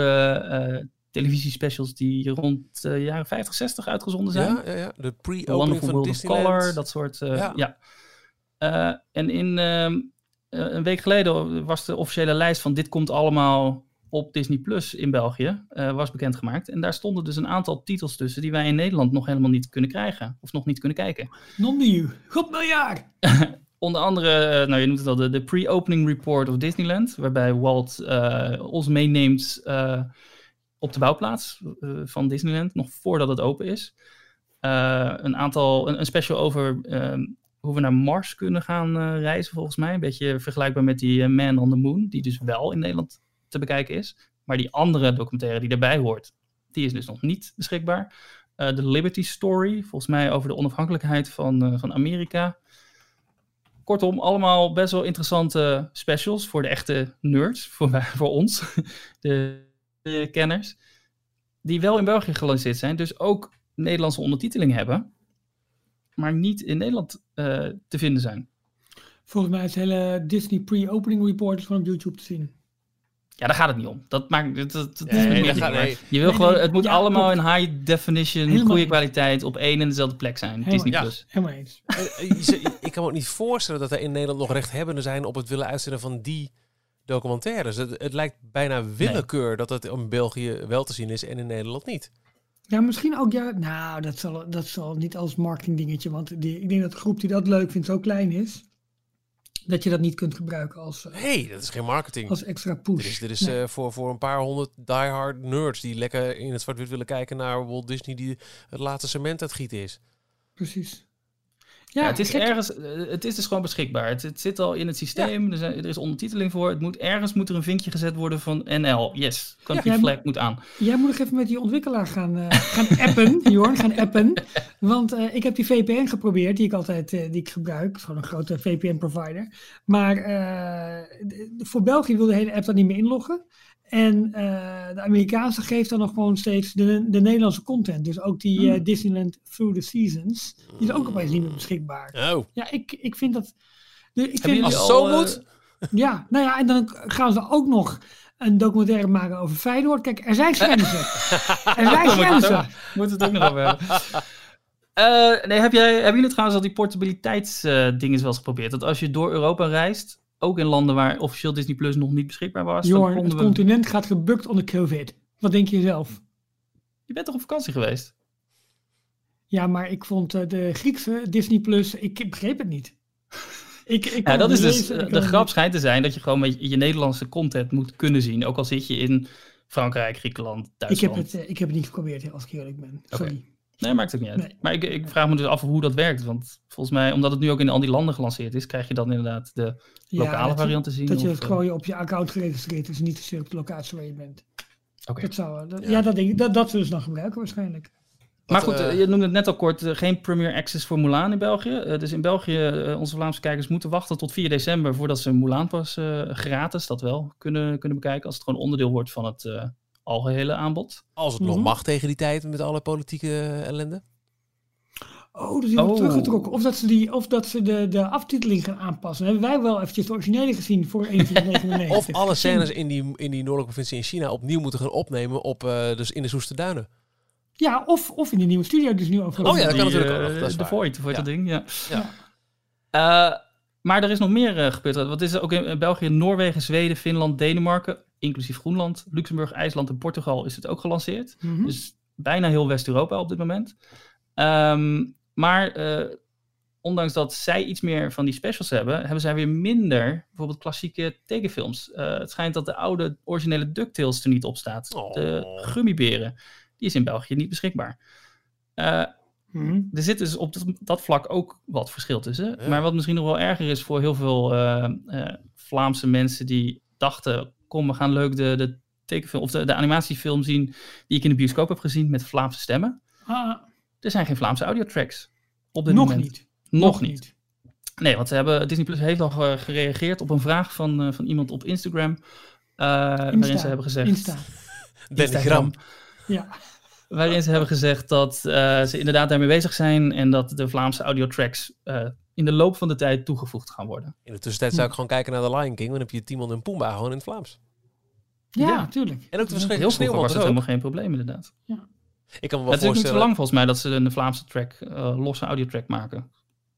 eh televisiespecials die rond de jaren 50, 60 uitgezonden zijn. Ja, ja, ja. De pre-opening Wonderful van World of Disneyland. Color, dat soort. Ja. ja. Eh, en in ehm, eh, een week geleden was de officiële lijst van dit komt allemaal op Disney Plus in België eh, was bekendgemaakt. En daar stonden dus een aantal titels tussen die wij in Nederland nog helemaal niet kunnen krijgen. Of nog niet kunnen kijken. non nieuw. God miljard. Onder andere, nou je noemt het al, de, de pre-opening report of Disneyland. Waarbij Walt ons meeneemt op de bouwplaats van Disneyland. Nog voordat het open is. Een aantal, een, een special over ehm, hoe we naar Mars kunnen gaan eh, reizen volgens mij. Een beetje vergelijkbaar met die eh, Man on the Moon. Die dus wel in Nederland te bekijken is. Maar die andere documentaire die daarbij hoort. Die is dus nog niet beschikbaar. Eh, De Liberty Story. Volgens mij over de onafhankelijkheid van, eh, van Amerika. Kortom, allemaal best wel interessante specials voor de echte nerds, voor, voor ons, de, de kenners. Die wel in België gelanceerd zijn, dus ook Nederlandse ondertiteling hebben, maar niet in Nederland eh, te vinden zijn. Volgens mij is het hele Disney pre-opening report gewoon op YouTube te zien. Ja, daar gaat het niet om. Dat maakt dat, dat, dat Nee, is gaat-. Je wil Nee, gewoon, het moet ja, allemaal in high definition, Helemaal goede eens. kwaliteit, op één en dezelfde plek zijn. Helemaal Disney eens. Plus. Helemaal eens. Eh, eh, ik kan me ook niet voorstellen dat er in Nederland nog rechthebbenden zijn op het willen uitzenden van die documentaires. Het, het lijkt bijna willekeur dat het in België wel te zien is en in Nederland niet. Ja, misschien ook, ja, nou, dat zal, dat zal niet als marketingdingetje, want die, ik denk dat de groep die dat leuk vindt zo klein is, dat je dat niet kunt gebruiken als, Nee, dat is geen marketing. als extra Dit push. is, dit is Nee. eh, voor, voor een paar honderd diehard nerds die lekker in het zwart-wit willen kijken naar Walt Disney die het laatste cement aan het gieten is. Precies. Ja, het is kijk, ergens, eh, het is dus gewoon beschikbaar. Het, het zit al in het systeem, er, zijn- er is ondertiteling voor. Het moet, ergens moet er een vinkje gezet worden van NL. Yes, country Ja. flag moet aan. Jij moet nog even met die ontwikkelaar gaan, eh, gaan appen, Jorn, gaan appen. Want eh, ik heb die VPN geprobeerd, die ik altijd die ik gebruik. Gewoon een grote VPN-provider. Maar voor België wil de hele app dan niet meer inloggen. En eh, de Amerikaanse geeft dan nog gewoon steeds de, de Nederlandse content. Dus ook die eh, Hmm. Disneyland Through the Seasons. Die is ook opeens niet meer beschikbaar. Oh, Ja, ik, ik vind dat... de- ik vind als het zo eh, moet. Ja, nou ja, en dan gaan ze ook nog een documentaire maken over Feyenoord. Kijk, er zijn grenzen. er zijn grenzen. Moeten we het ook nog over hebben. Uh, nee, heb jij, hebben jullie trouwens al die portabiliteitsdingen uh, wel eens geprobeerd? Dat als je door Europa reist, ook in landen waar officieel Disney Plus nog niet beschikbaar was. Jorn, het we... continent gaat gebukt onder COVID. Wat denk je zelf? Je bent toch op vakantie geweest? Ja, maar ik vond uh, de Griekse Disney Plus, ik begreep het niet. ik, ik ja, dat is dus, de grap schijnt te zijn dat je gewoon met je Nederlandse content moet kunnen zien. Ook al zit je in Frankrijk, Griekenland, Duitsland. Ik heb het, ik heb het niet geprobeerd, als ik eerlijk ben. Sorry. Okay. Nee, maakt het niet uit. Nee. Maar ik, ik vraag me dus af hoe dat werkt. Want volgens mij, omdat het nu ook in al die landen gelanceerd is, krijg je dan inderdaad de lokale ja, variant te zien. Dat je of, het gewoon op je account geregistreerd is, niet zozeer op de locatie waar je bent. Oké. Dat zou, dat, ja, ja, dat, denk ik, dat, dat zullen ze dan gebruiken waarschijnlijk. Maar goed, uh, je noemde het net al kort, uh, geen Premier Access voor Mulan in België. Uh, dus in België, onze Vlaamse kijkers moeten wachten tot 4 december voordat ze Mulan pas gratis, dat wel, kunnen, kunnen bekijken. Als het gewoon onderdeel wordt van het algehele aanbod. Als het mm -hmm. nog mag tegen die tijd met alle politieke ellende. Oh, dus die wordt oh. teruggetrokken. Of dat ze, die, of dat ze de, de aftiteling gaan aanpassen. hebben wij wel eventjes de originele gezien voor 2199. of alle scènes in die, in die noordelijke provincie in China opnieuw moeten gaan opnemen op, uh, dus in de Soeste Duinen. Ja, of, of in de nieuwe studio dus nu over. Oh ja, dat kan natuurlijk ook nog. Dat is de Void, voor ja. dat ding, ja. ja. Uh, maar er is nog meer uh, gebeurd. Wat is er ook in België, Noorwegen, Zweden, Finland, Denemarken, inclusief Groenland, Luxemburg, IJsland en Portugal is het ook gelanceerd. Mm -hmm. Dus bijna heel West-Europa op dit moment. Um, maar uh, ondanks dat zij iets meer van die specials hebben, hebben zij weer minder bijvoorbeeld klassieke tekenfilms. Uh, het schijnt dat de oude originele DuckTales er niet op staat. Oh. De Gummiberen, die is in België niet beschikbaar. Uh, hmm. Er zit dus op dat, dat, vlak ook wat verschil tussen. Ja. Maar wat misschien nog wel erger is voor heel veel Vlaamse mensen die dachten, kom we gaan leuk de, de tekenfilm of de, de animatiefilm zien die ik in de bioscoop heb gezien met Vlaamse stemmen. Ah. Er zijn geen Vlaamse audiotracks op dit Nog moment. niet. Nog, Nog niet. niet. Nee, want ze hebben, Disney Plus heeft al gereageerd op een vraag van, uh, van iemand op Instagram. Uh, waarin ze hebben gezegd... Insta. Instagram. Ja. Waarin ze hebben gezegd dat uh, ze inderdaad daarmee bezig zijn en dat de Vlaamse audiotracks in de loop van de tijd toegevoegd gaan worden. In de tussentijd zou ik gewoon kijken naar The Lion King, dan heb je Timon en Pumbaa gewoon in het Vlaams. Ja, ja. tuurlijk. En ook de verschillende Heel was het helemaal geen probleem inderdaad. Ja. Ik kan me wel het is niet zo lang volgens mij dat ze een Vlaamse track, uh, losse audiotrack maken.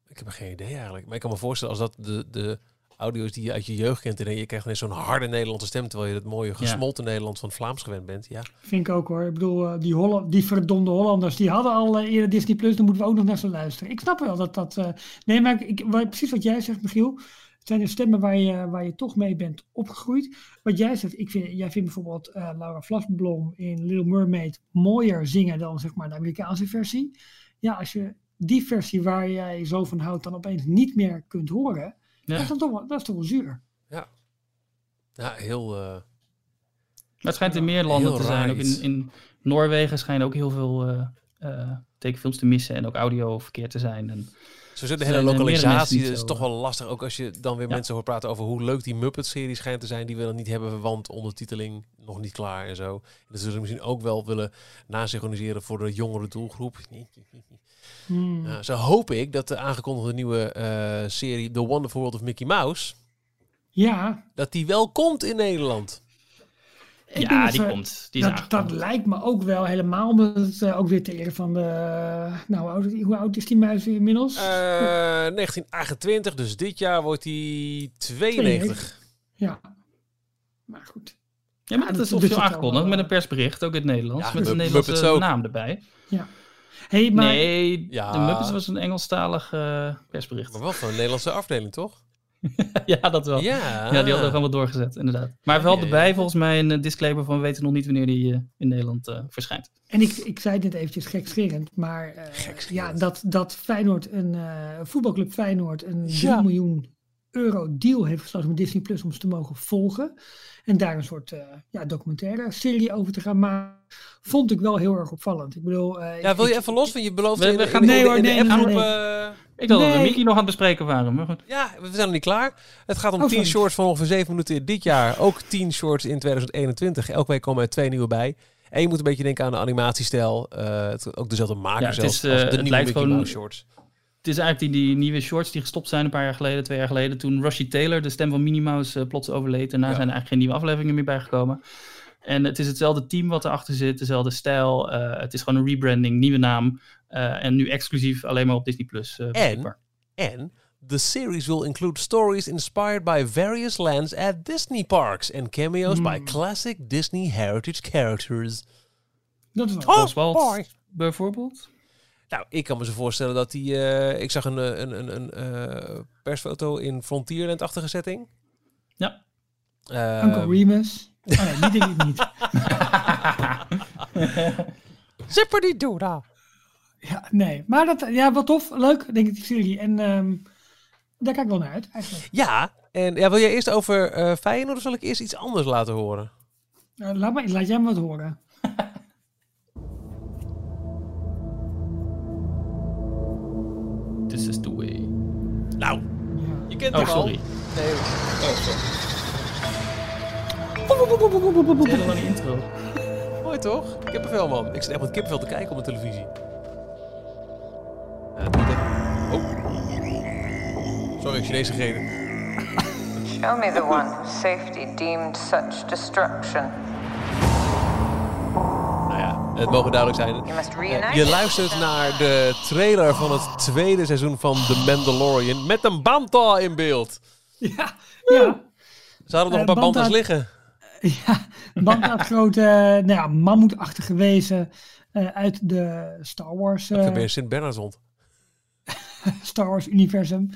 Ik heb geen idee eigenlijk. Maar ik kan me voorstellen als dat de, de audio is die je uit je jeugd kent en je krijgt ineens zo'n harde Nederlandse stem terwijl je het mooie gesmolten ja. Nederlands van Vlaams gewend bent. Ja. Vind ik ook hoor. Ik bedoel, die, Holl die verdomde Hollanders, die hadden al uh, eerder Disney Plus, dan moeten we ook nog naar ze luisteren. Ik snap wel dat dat... Uh, nee, maar ik, ik, precies wat jij zegt, Michiel. Zijn de stemmen waar je, waar je toch mee bent opgegroeid. Wat jij zegt, ik vind, jij vindt bijvoorbeeld uh, Laura Vlasblom in Little Mermaid mooier zingen dan zeg maar de Amerikaanse versie. Ja, als je die versie waar jij zo van houdt dan opeens niet meer kunt horen, ja. dat, is dan toch wel, dat is toch wel zuur. Ja, ja heel... Uh... Maar het schijnt in meer landen te zijn. Ook in, in Noorwegen schijnen ook heel veel uh, uh, tekenfilms te missen en ook audio verkeerd te zijn. En zo zit de hele lokalisatie is toch wel lastig. Ook als je dan weer ja. mensen hoort praten over hoe leuk die Muppet-serie schijnt te zijn. Die we dan niet hebben, want ondertiteling nog niet klaar en zo. Dat zullen ze misschien ook wel willen nasynchroniseren voor de jongere doelgroep. Hmm. Nou, zo hoop ik dat de aangekondigde nieuwe uh, serie The Wonderful World of Mickey Mouse... Ja. Dat die wel komt in Nederland. Ik ja, die komt. Die dat, dat lijkt me ook wel helemaal, omdat het uh, ook weer tegen van de... Nou, hoe oud, hoe oud is die muis inmiddels? Uh, 1928, dus dit jaar wordt hij 92. Ja, maar goed. Ja, maar ja, dat, dat is officieel aangekondigd wel, met een persbericht, ook in het Nederlands. Ja, met een Nederlandse naam erbij. Ja. Hey, maar... Nee, ja. de Muppets was een Engelstalig uh, persbericht. Maar wel van een Nederlandse afdeling, toch? ja, dat wel. Ja, ja die hadden we gewoon doorgezet, inderdaad. Maar wel erbij volgens mij een disclaimer van we weten nog niet wanneer die uh, in Nederland uh, verschijnt. En ik, ik zei dit eventjes gekscherend, maar uh, ja, dat, dat Feyenoord, een voetbalclub Feyenoord, een 3 ja. miljoen euro deal heeft gesloten met Disney Plus om ze te mogen volgen. En daar een soort ja, documentaire serie over te gaan maken. Vond ik wel heel erg opvallend. Ik bedoel, ja, wil je ik, even los? Want je belooft we, we gaan in, nee, in, hoor, in de nee, appgroep... nee, nee. Ik dacht Nee. dat we Mickey nog aan het bespreken waren. Maar goed. ja, we zijn nog niet klaar. Het gaat om Oh, 10 sorry. shorts van ongeveer 7 minuten dit jaar. Ook 10 shorts in 2021. Elke week komen er twee nieuwe bij. En je moet een beetje denken aan de animatiestijl. Uh, het, ook dezelfde maker Ja, het zelfs is, eh, als de het nieuwe lijkt Mickey gewoon- Mouse shorts. Het is eigenlijk die, die nieuwe shorts die gestopt zijn een paar jaar geleden, twee jaar geleden. Toen Rushy Taylor, de stem van Minnie Mouse, eh, plots overleed. Daarna Ja. zijn er eigenlijk geen nieuwe afleveringen meer bijgekomen. En het is hetzelfde team wat erachter zit, dezelfde stijl. eh, het is gewoon een rebranding, nieuwe naam. Eh, en nu exclusief alleen maar op Disney Plus eh, beschikbaar. And the series will include stories inspired by various lands at Disney parks and cameos by classic Disney heritage characters. Dat is wel. Oswald bijvoorbeeld. Nou, ik kan me zo voorstellen dat die. eh, ik zag een, een, een, een eh, persfoto in Frontierland-achtige setting. Ja. Eh, Uncle Remus. Oh nee, die denk ik niet. Zipper die Doda. Ja, nee. Maar dat, ja, wat tof. Leuk, denk ik, die serie. En ehm, daar kijk ik wel naar uit, eigenlijk. Ja, en ja, wil jij eerst over eh Feyenoord of zal ik eerst iets anders laten horen? Eh, laat, maar, laat jij me wat horen. This is the way. Nou, je kent Oh, hem al. sorry. Nee, Hele lange intro. mooi toch? Kippenvel man. Ik zit echt met kippenvel te kijken op de televisie. Sorry, Chinese gegeten. Show me the one safety deemed such destruction. Nou ja, het mogen duidelijk zijn. You must Eh. Je luistert naar de trailer van het tweede seizoen van The Mandalorian met een Banta in beeld. Ja, ja. Ze hadden nog een Eh, paar Banta's Banta- liggen. Ja, Banta had grote, eh, nou ja, mammoetachtige wezen uit de Star Wars, Ik eh, heb weer Sint Bernardshond. Star Wars universum.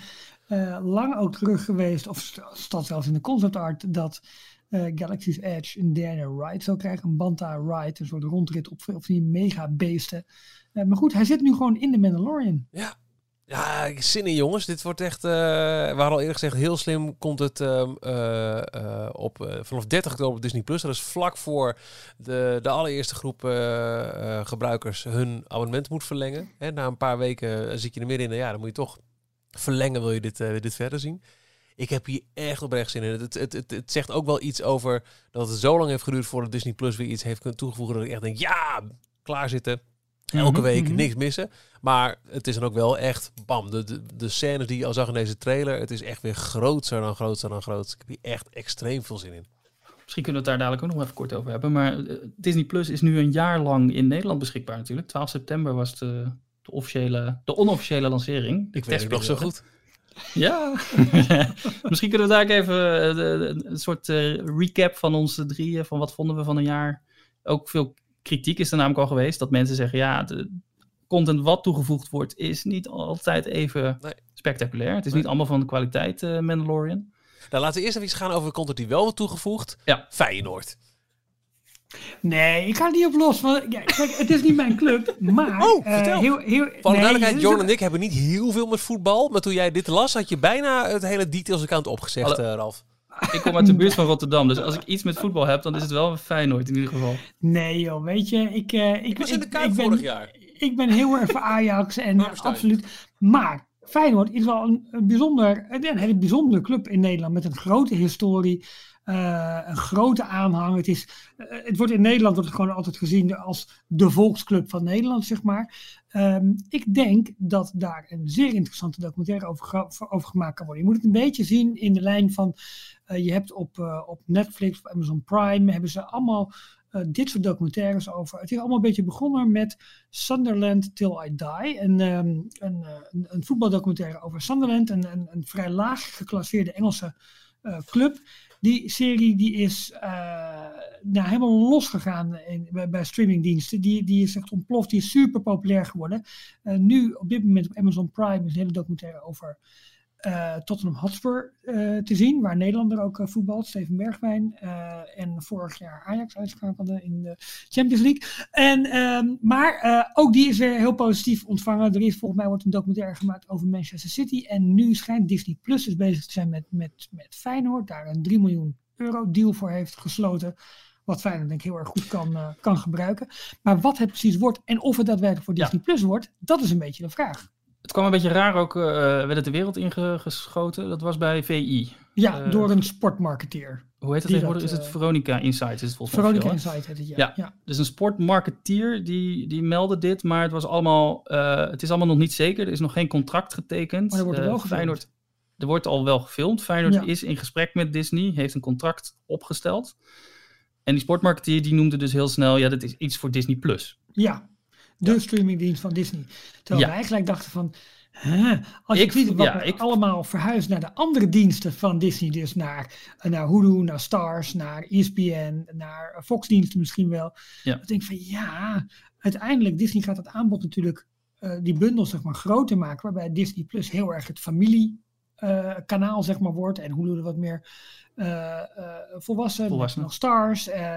Eh, lang ook terug geweest, of st- staat zelfs in de concept art, dat eh, Galaxy's Edge een derde ride zou krijgen. Een Banta ride, een soort rondrit op, op die mega beesten. Eh, maar goed, hij zit nu gewoon in de Mandalorian. Ja. Ja, zin in jongens. Dit wordt echt, we hadden al eerder gezegd, heel slim komt het ehm, eh, eh, op, vanaf 30 oktober op Disney+. Plus. Dat is vlak voor de, de allereerste groep gebruikers hun abonnement moet verlengen. Hè, na een paar weken zit je er midden in, ja, dan moet je toch verlengen, wil je dit, eh, dit verder zien. Ik heb hier echt oprecht zin in. Het, het, het, het zegt ook wel iets over dat het zo lang heeft geduurd voordat Disney Plus weer iets heeft kunnen toegevoegen. Dat ik echt denk, ja, klaar zitten. Elke Mhm, week mhm. niks missen. Maar het is dan ook wel echt, bam, de, de, de scènes die je al zag in deze trailer. Het is echt weer groter dan groter dan groot. Ik heb hier echt extreem veel zin in. Misschien kunnen we het daar dadelijk ook nog even kort over hebben. Maar eh, Disney Plus is nu een jaar lang in Nederland beschikbaar natuurlijk. 12 september was de, de, officiële, de onofficiële lancering. De Ik weet het nog zo goed. Ja. Misschien kunnen we daar even eh, een soort eh, recap van onze drieën. Van wat vonden we van een jaar. Ook veel kritiek is er namelijk al geweest. Dat mensen zeggen, ja, de content wat toegevoegd wordt is niet altijd even Nee. spectaculair. Het is Nee. niet allemaal van de kwaliteit eh, Mandalorian. Nou, laten we eerst even iets gaan over de content die wel wordt toegevoegd. Ja. Feyenoord. Nee, ik ga er niet op los. Want, ja, kijk, het is niet mijn club, maar... Oh, vertel. heel, heel, Voor de nee, duidelijkheid, Jorn ook- en ik hebben niet heel veel met voetbal. Maar toen jij dit las, had je bijna het hele details account opgezegd, Hallo. eh, Ralf. Ik kom uit de buurt van Rotterdam. Dus als ik iets met voetbal heb, dan is het wel Feyenoord in ieder geval. Nee joh, weet je, ik, eh, ik, Ik was in de ik, Kuip ik ben, vorig jaar. ik ben heel erg voor Ajax en absoluut. Maar Feyenoord is wel een, een bijzonder, een hele bijzondere club in Nederland met een grote historie, eh, een grote aanhang. Het, is, eh, het wordt in Nederland wordt gewoon altijd gezien als de volksclub van Nederland, zeg maar. Ehm, ik denk dat daar een zeer interessante documentaire over, over gemaakt kan worden. Je moet het een beetje zien in de lijn van, eh, je hebt op, op Netflix, Amazon Prime, hebben ze allemaal dit soort documentaires over. Het is allemaal een beetje begonnen met Sunderland Till I Die. Een, ehm, een, een, voetbaldocumentaire over Sunderland, een, een, een vrij laag geclasseerde Engelse club. Die serie die is eh, nou, helemaal losgegaan in, bij, streamingdiensten. Die, die is echt ontploft, die is super populair geworden. Eh, nu op dit moment op Amazon Prime is een hele documentaire over eh, Tottenham Hotspur eh, te zien, waar Nederlander ook eh, voetbalt, Steven Bergwijn. en vorig jaar Ajax uitschakelde in de Champions League. En, ehm, maar ook die is weer heel positief ontvangen. Er is volgens mij wordt een documentaire gemaakt over Manchester City. En nu schijnt Disney Plus dus bezig te zijn met, met, met Feyenoord, daar een 3 miljoen euro deal voor heeft gesloten. Wat Feyenoord denk ik heel erg goed kan, kan gebruiken. Maar wat het precies wordt en of het daadwerkelijk voor Ja. Disney Plus wordt, dat is een beetje de vraag. Het kwam een beetje raar ook, eh werd het de wereld ingeschoten. Dat was bij VI. Ja, Eh, door een sportmarketeer. Hoe heet het tegenwoordig? Is het eh, Veronica Insights? Is het volgens Veronica veel, hè? Insight heet het, ja. Ja. ja. Dus een sportmarketeer die, die meldde dit, maar het was allemaal, het is allemaal nog niet zeker. Er is nog geen contract getekend. Maar er wordt wel gefilmd. Feyenoord, er wordt al wel gefilmd. Feyenoord Ja. is in gesprek met Disney, heeft een contract opgesteld. En die sportmarketeer die noemde dus heel snel, ja, dat is iets voor Disney+. Plus. Ja, de streamingdienst van Disney. Terwijl wij gelijk dachten van, als je Ik- ziet wat ja, ik- allemaal verhuist naar de andere diensten van Disney, dus naar, naar Hulu, naar Stars, naar ESPN, naar Fox diensten misschien wel. Ja. Dan denk ik van ja, uiteindelijk Disney gaat het aanbod natuurlijk, eh, die bundel zeg maar groter maken, waarbij Disney Plus heel erg het familie eh, kanaal zeg maar wordt en Hulu er wat meer volwassen, Volwassen. nog Stars. eh,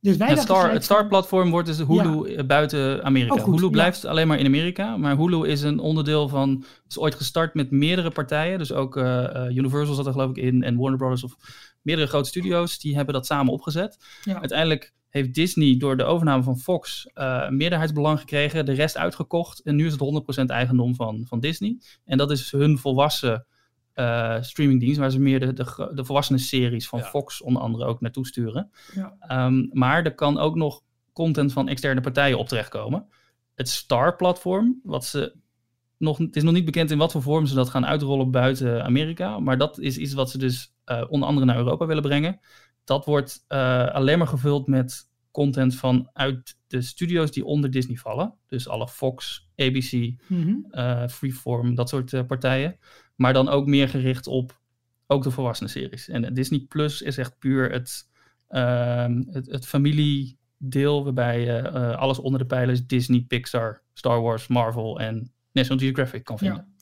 dus wij Het Star, gelijk het van- Star-platform wordt dus Hulu eh, buiten Amerika. Oh, goed, Hulu ja. blijft alleen maar in Amerika, maar Hulu is een onderdeel van, is ooit gestart met meerdere partijen. Dus ook eh, eh, Universal zat er geloof ik in en Warner Brothers of meerdere grote studio's, die hebben dat samen opgezet. Ja. Uiteindelijk heeft Disney door de overname van Fox eh, een meerderheidsbelang gekregen, de rest uitgekocht en nu is het 100% eigendom van, van Disney. En dat is hun volwassen eh, streamingdienst, waar ze meer de, de, de volwassenen series van Ja. Fox onder andere ook naartoe sturen. Ja. Ehm, maar er kan ook nog content van externe partijen op terechtkomen. Het Star-platform, wat ze nog, het is nog niet bekend in wat voor vorm ze dat gaan uitrollen buiten Amerika. Maar dat is iets wat ze dus eh, onder andere naar Europa willen brengen. Dat wordt eh, alleen maar gevuld met content vanuit de studio's die onder Disney vallen. Dus alle Fox, ABC, Mhm. eh, Freeform, dat soort partijen. Maar dan ook meer gericht op ook de volwassenen series. En Disney Plus is echt puur het, ehm, het, het familiedeel waarbij je eh, alles onder de pijlers Disney, Pixar, Star Wars, Marvel en National Geographic kan vinden.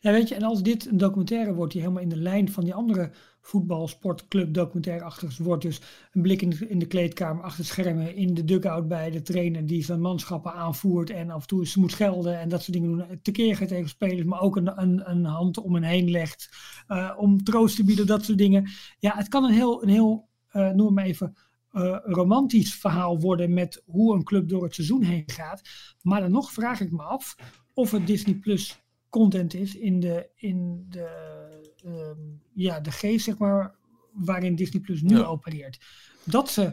Ja, weet je, en als dit een documentaire wordt die helemaal in de lijn van die andere voetbal, sport, club documentaire achter wordt, dus een blik in de, in de kleedkamer, achter schermen, in de dugout bij de trainer die zijn manschappen aanvoert en af en toe eens moet schelden en dat soort dingen doen, tekeer gaat tegen spelers, maar ook een, een, een hand om hen heen legt, eh, om troost te bieden, dat soort dingen. Ja, het kan een heel, een heel eh, noem maar even, eh, romantisch verhaal worden met hoe een club door het seizoen heen gaat. Maar dan nog vraag ik me af of het Disney Plus content is in de, in de, ehm, ja, de geest, zeg maar, waarin Disney Plus nu Ja. opereert. Dat ze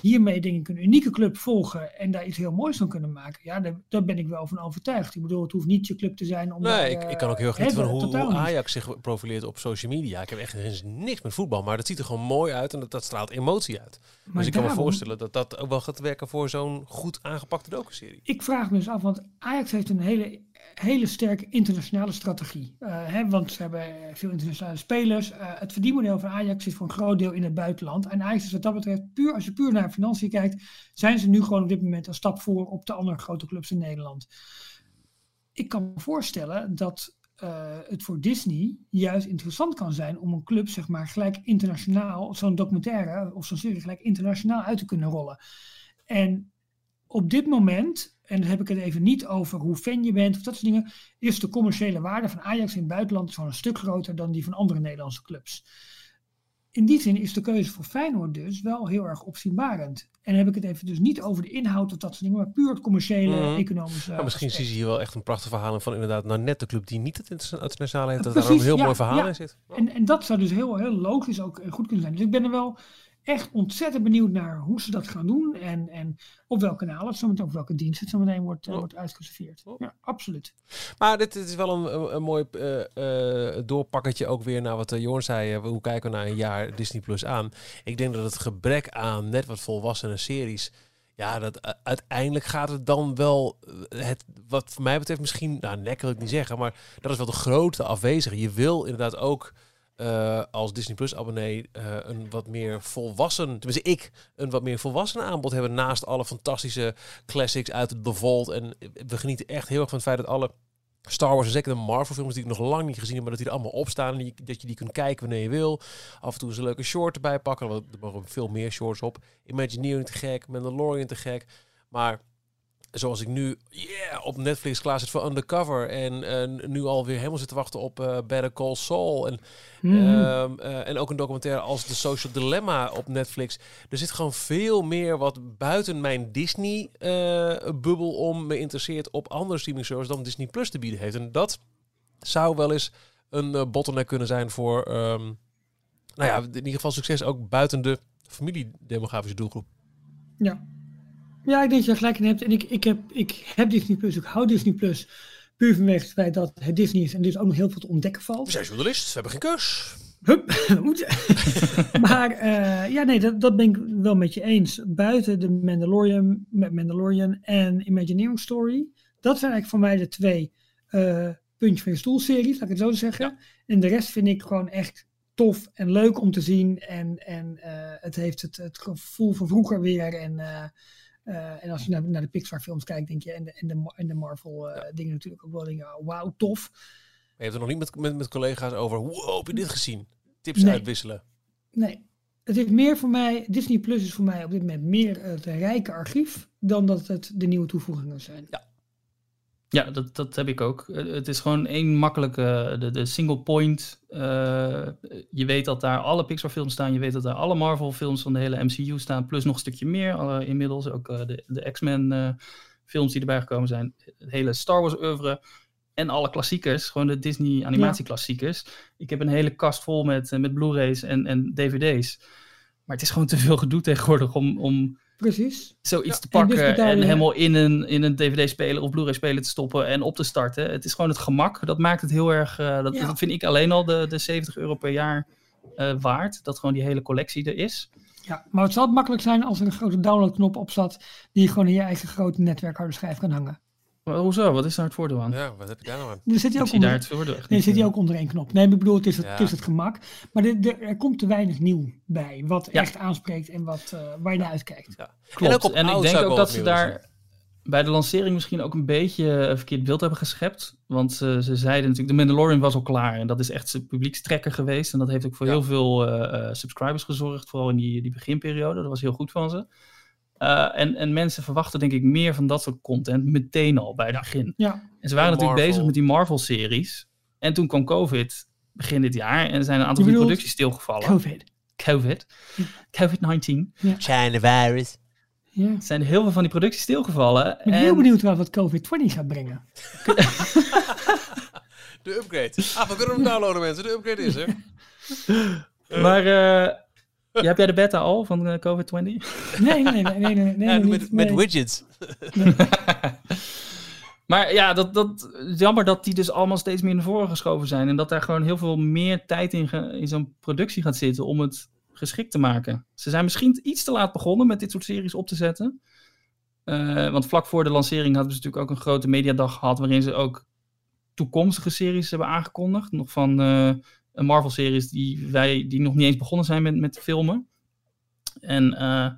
hiermee, denk ik, een unieke club volgen en daar iets heel moois van kunnen maken. Ja, daar, daar ben ik wel van overtuigd. Ik bedoel, het hoeft niet je club te zijn om daar, Nee, ik, ik kan ook heel erg genieten van hoe, niet. Ajax zich profileert op social media. Ik heb echt eens niks met voetbal, maar dat ziet er gewoon mooi uit en dat, dat straalt emotie uit. Maar dus ik kan me voorstellen dat dat ook wel gaat werken voor zo'n goed aangepakte docu-serie. Ik vraag me dus af, want Ajax heeft een hele, hele sterke internationale strategie. Eh, hè, want ze hebben veel internationale spelers. Eh, het verdienmodel van Ajax zit voor een groot deel in het buitenland. En Ajax wat dat betreft, puur, als je puur naar financiën kijkt, zijn ze nu gewoon op dit moment een stap voor op de andere grote clubs in Nederland. Ik kan me voorstellen dat eh, het voor Disney juist interessant kan zijn om een club, zeg maar, gelijk internationaal, zo'n documentaire of zo'n serie gelijk internationaal uit te kunnen rollen. En op dit moment, en dan heb ik het even niet over hoe fan je bent of dat soort dingen, is de commerciële waarde van Ajax in het buitenland gewoon een stuk groter dan die van andere Nederlandse clubs. In die zin is de keuze voor Feyenoord dus wel heel erg opzienbarend. En dan heb ik het even dus niet over de inhoud of dat soort dingen, maar puur het commerciële, Mhm. economische. Maar misschien aspect. zie je hier wel echt een prachtig verhaal van inderdaad nou net de club die niet het interna- internationale heeft. Dat Precies, daar ook een heel ja, mooi verhaal ja. in zit. En, en dat zou dus heel, heel logisch ook goed kunnen zijn. Dus ik ben er wel echt ontzettend benieuwd naar hoe ze dat gaan doen. En, en op welk kanaal het zometeen, op welke dienst het zometeen wordt, eh, Oh. wordt uitgeserveerd. Oh. Ja, absoluut. Maar dit, dit is wel een, een, mooi eh, eh, doorpakketje ook weer naar wat Jorn zei. hoe kijken we na een jaar Disney Plus aan? Ik denk dat het gebrek aan net wat volwassene series... Ja, dat, uh, uiteindelijk gaat het dan wel... uh, Het, wat voor mij betreft misschien... Nou, nek wil ik niet zeggen, maar dat is wel de grote afwezige. Je wil inderdaad ook... Uh, als Disney Plus abonnee uh, een wat meer volwassen, tenminste ik, een wat meer volwassen aanbod hebben naast alle fantastische classics uit The Vault. En we genieten echt heel erg van het feit dat alle Star Wars en zeker de Marvel films die ik nog lang niet gezien heb, maar dat die er allemaal op staan en dat je die kunt kijken wanneer je wil. Af en toe eens een leuke short erbij pakken, want er mogen veel meer shorts op. Imagineering te gek, Mandalorian te gek, maar zoals ik nu yeah, op Netflix klaar zit voor Undercover en uh, nu alweer helemaal zit te wachten op uh, Better Call Saul en, mm -hmm. um, uh, en ook een documentaire als The Social Dilemma op Netflix. Er zit gewoon veel meer wat buiten mijn Disney-bubbel om me interesseert op andere streaming services dan Disney Plus te bieden heeft. En dat zou wel eens een bottleneck kunnen zijn voor... Um, nou ja, in ieder geval succes ook buiten de familiedemografische doelgroep. Ja. Ja, ik denk dat je er gelijk in hebt. En ik, ik, heb, ik heb Disney Plus, ik hou Disney Plus. Puur vanwege het feit dat het Disney is en dus ook nog heel veel te ontdekken valt. We zijn journalist, we hebben geen keus. Hup, maar eh, ja, nee, dat, dat ben ik wel met je eens. Buiten de Mandalorian, met Mandalorian en Imagineering Story. Dat zijn eigenlijk voor mij de twee eh puntjes van je stoelseries, laat ik het zo zeggen. En de rest vind ik gewoon echt tof en leuk om te zien. En, en eh, het heeft het, het gevoel van vroeger weer. En, eh, en als je naar, naar de Pixar films kijkt, denk je, en de, en de, en de Marvel eh, dingen natuurlijk ook wel, denk je, oh, wauw, tof. Maar je hebt er nog niet met, met, met collega's over, wow, heb je dit gezien? Tips Nee. uitwisselen. Nee, het is meer voor mij, Disney Plus is voor mij op dit moment meer het rijke archief dan dat het de nieuwe toevoegingen zijn. Ja, dat, dat heb ik ook. Eh, Het is gewoon één makkelijke, de, de single point. eh, je weet dat daar alle Pixar films staan. Je weet dat daar alle Marvel films van de hele MCU staan. Plus nog een stukje meer inmiddels. Ook eh, de, de X-Men eh, films die erbij gekomen zijn. Het hele Star Wars oeuvre. En alle klassiekers. Gewoon de Disney animatieklassiekers. Ik heb een hele kast vol met, eh, met Blu-rays en, en DVD's. Maar het is gewoon te veel gedoe tegenwoordig om, om Precies. zoiets Ja, te en dus pakken en, helemaal in een, in een DVD-speler of Blu-ray-speler te stoppen en op te starten. Het is gewoon het gemak. Dat maakt het heel erg. eh, dat, Ja. dat vind ik alleen al de, de 70 euro per jaar eh, waard. Dat gewoon die hele collectie er is. Ja, maar het zal makkelijk zijn als er een grote downloadknop op zat die je gewoon in je eigen grote netwerkharde schijf kan hangen. Maar hoezo? Wat is daar het voordeel aan? Ja, wat heb je daar nou aan? Zit hij Ik ook onder, het voordeel echt nee, zit hij eh. ook onder één knop. Nee, ik bedoel, het is het, Ja. het, is het gemak. Maar dit- er, er komt te weinig nieuw bij, wat Ja. echt aanspreekt en wat, eh, waar je naar uitkijkt. Ja. Klopt. En ook op en ik denk ik ook dat ze daar bij de lancering misschien ook een beetje een verkeerd beeld hebben geschept. Want ze ze zeiden natuurlijk, de Mandalorian was al klaar. En dat is echt zijn publiekstrekker geweest. En dat heeft ook voor Ja. heel veel eh, eh, subscribers gezorgd. Vooral in die, die beginperiode. Dat was heel goed van ze. Eh, en, en mensen verwachten denk ik meer van dat soort content meteen al bij het begin. Ja, En ze waren natuurlijk bezig met die Marvel-series. En toen kwam COVID begin dit jaar. En er zijn een aantal producties stilgevallen. COVID. COVID. COVID-19. China virus. Ja. Er zijn heel veel van die producties stilgevallen. Ik ben en heel benieuwd wat wat COVID-20 gaat brengen. De upgrade. Ah, we kunnen hem downloaden mensen. De upgrade is er. Maar eh, ja, heb jij de beta al van eh, COVID-20? Nee, nee, nee, nee, nee, nee, nee, Ja, niet. met, met widgets. maar ja, dat, dat, jammer dat die dus allemaal steeds meer naar voren geschoven zijn. En dat daar gewoon heel veel meer tijd in, ge- in zo'n productie gaat zitten om het geschikt te maken. Ze zijn misschien iets te laat begonnen met dit soort series op te zetten. Eh, want vlak voor de lancering hadden ze natuurlijk ook een grote mediadag gehad... waarin ze ook toekomstige series hebben aangekondigd. Nog van eh, Marvel-series die, wij, die nog niet eens begonnen zijn met, met filmen. En eh,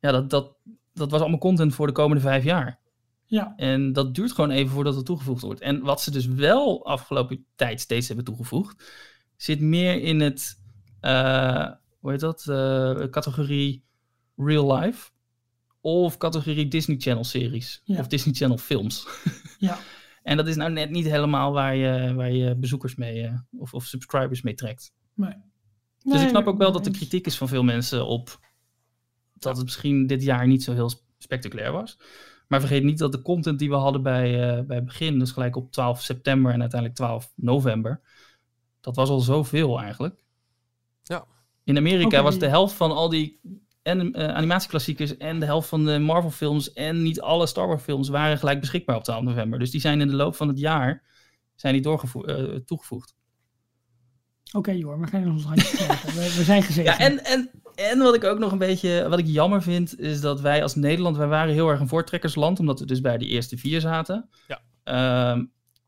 ja, dat, dat, dat was allemaal content voor de komende vijf jaar. Ja, En dat duurt gewoon even voordat het toegevoegd wordt. En wat ze dus wel afgelopen tijd steeds hebben toegevoegd, zit meer in het, eh, hoe heet dat, eh, categorie real life. Of categorie Disney Channel series. Ja. Of Disney Channel films. ja. En dat is nou net niet helemaal waar je, waar je bezoekers mee, eh, of, of subscribers mee trekt. Nee. Dus Nee, ik snap ook wel dat er kritiek is van veel mensen op dat het misschien dit jaar niet zo heel sp- spectaculair was. Maar vergeet niet dat de content die we hadden bij, eh, bij het begin, dus gelijk op 12 september en uiteindelijk 12 november, dat was al zoveel eigenlijk. Ja. In Amerika was de helft van al die en, eh, animatieklassiekers en de helft van de Marvel films en niet alle Star Wars films waren gelijk beschikbaar op 12 november. Dus die zijn in de loop van het jaar zijn die eh, toegevoegd. Oké, joh, we gaan ons handje krijgen. We, we zijn gezeten. Ja, en, en, en wat ik ook nog een beetje, wat ik jammer vind, is dat wij als Nederland, wij waren heel erg een voortrekkersland, omdat we dus bij die eerste vier zaten. Ja. Ehm,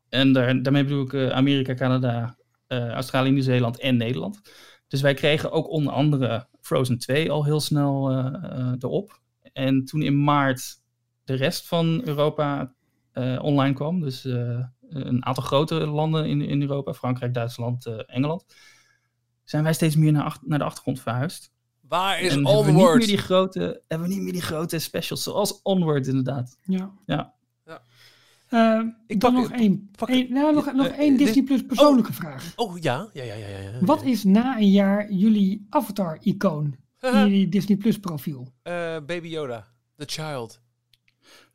en daar, daarmee bedoel ik eh, Amerika, Canada, eh, Australië, Nieuw-Zeeland en Nederland. Dus wij kregen ook onder andere Frozen 2 al heel snel eh, eh, erop. En toen in maart de rest van Europa eh, online kwam, dus eh, een aantal grote landen in, in Europa, Frankrijk, Duitsland, eh, Engeland, zijn wij steeds meer naar, naar de achtergrond verhuisd. Waar is en hebben we, niet Onward? meer die grote, hebben we niet meer die grote specials, zoals Onward inderdaad. Ja. Ja. Eh, Ik dan pak- nog één, nou, nog, nog eh, één Disney Plus persoonlijke vraag. Oh, ja. Ja, ja, ja, ja. ja. Wat is na een jaar jullie avatar-icoon in jullie Disney Plus profiel? Eh, Baby Yoda. The Child.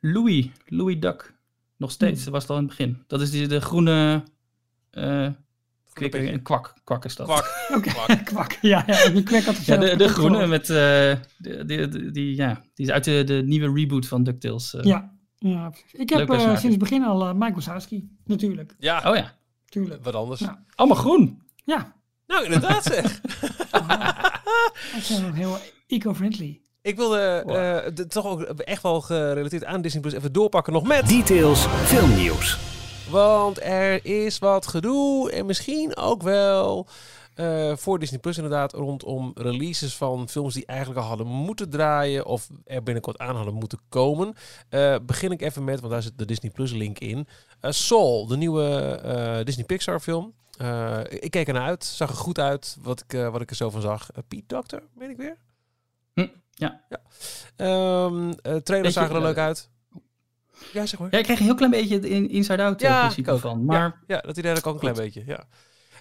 Louis, Louis Duck. Nog steeds, Hmm. dat was het al in het begin. Dat is die, de groene, eh, Kwik en kwak. Kwak is dat. Kwak. Oké, Kwak. kwak. Ja, ja, de Ja, de, de groene met eh, de, die, die, die- ja, die is uit de, de nieuwe reboot van DuckTales. eh. Ja, ja. Ik heb eh, sinds het begin al eh, Mike Wazowski, natuurlijk. Ja, Oh ja, Tuurlijk. wat anders. Allemaal groen. Ja, Nou, inderdaad zeg. dat is wel heel eco-friendly. Ik wilde eh, de- toch ook echt wel gerelateerd aan Disney Plus even doorpakken nog met. Details filmnieuws. Want er is wat gedoe en misschien ook wel eh, voor Disney Plus inderdaad rondom releases van films die eigenlijk al hadden moeten draaien of er binnenkort aan hadden moeten komen. Eh, begin ik even met, want daar zit de Disney Plus link in. Eh, Soul, de nieuwe Disney Pixar film. Ik keek ernaar uit, zag er goed uit wat ik, wat ik er zo van zag. Pete Doctor, weet ik weer. Hm, ja. ja. Ehm, eh, trailers zagen er leuk uit. Ja, zeg maar. Ja, ik kreeg een heel klein beetje het in, inside-out eh, Ja, principe ook. van. Maar Ja, dat idee had ik ook een klein beetje, ja.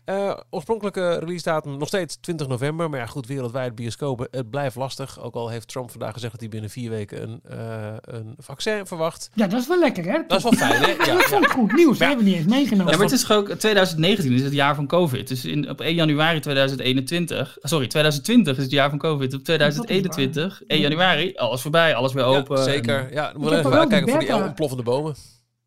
Eh, oorspronkelijke release datum nog steeds 20 november. Maar ja, goed, wereldwijd bioscopen. Het blijft lastig. Ook al heeft Trump vandaag gezegd dat hij binnen vier weken een, eh, een vaccin verwacht. Ja, dat is wel lekker, hè? Dat is wel fijn, hè? Ja, dat vond ik goed nieuws. Dat hebben we niet eens meegenomen. Ja, maar het is ook 2019 is het jaar van COVID. Dus in, op 1 januari 2021, sorry, 2020 is het jaar van COVID. Op 2021, 1 januari, alles voorbij, alles weer Ja, open. zeker. Ja, dan Ik moeten we even wel uitkijken voor die ontploffende bomen.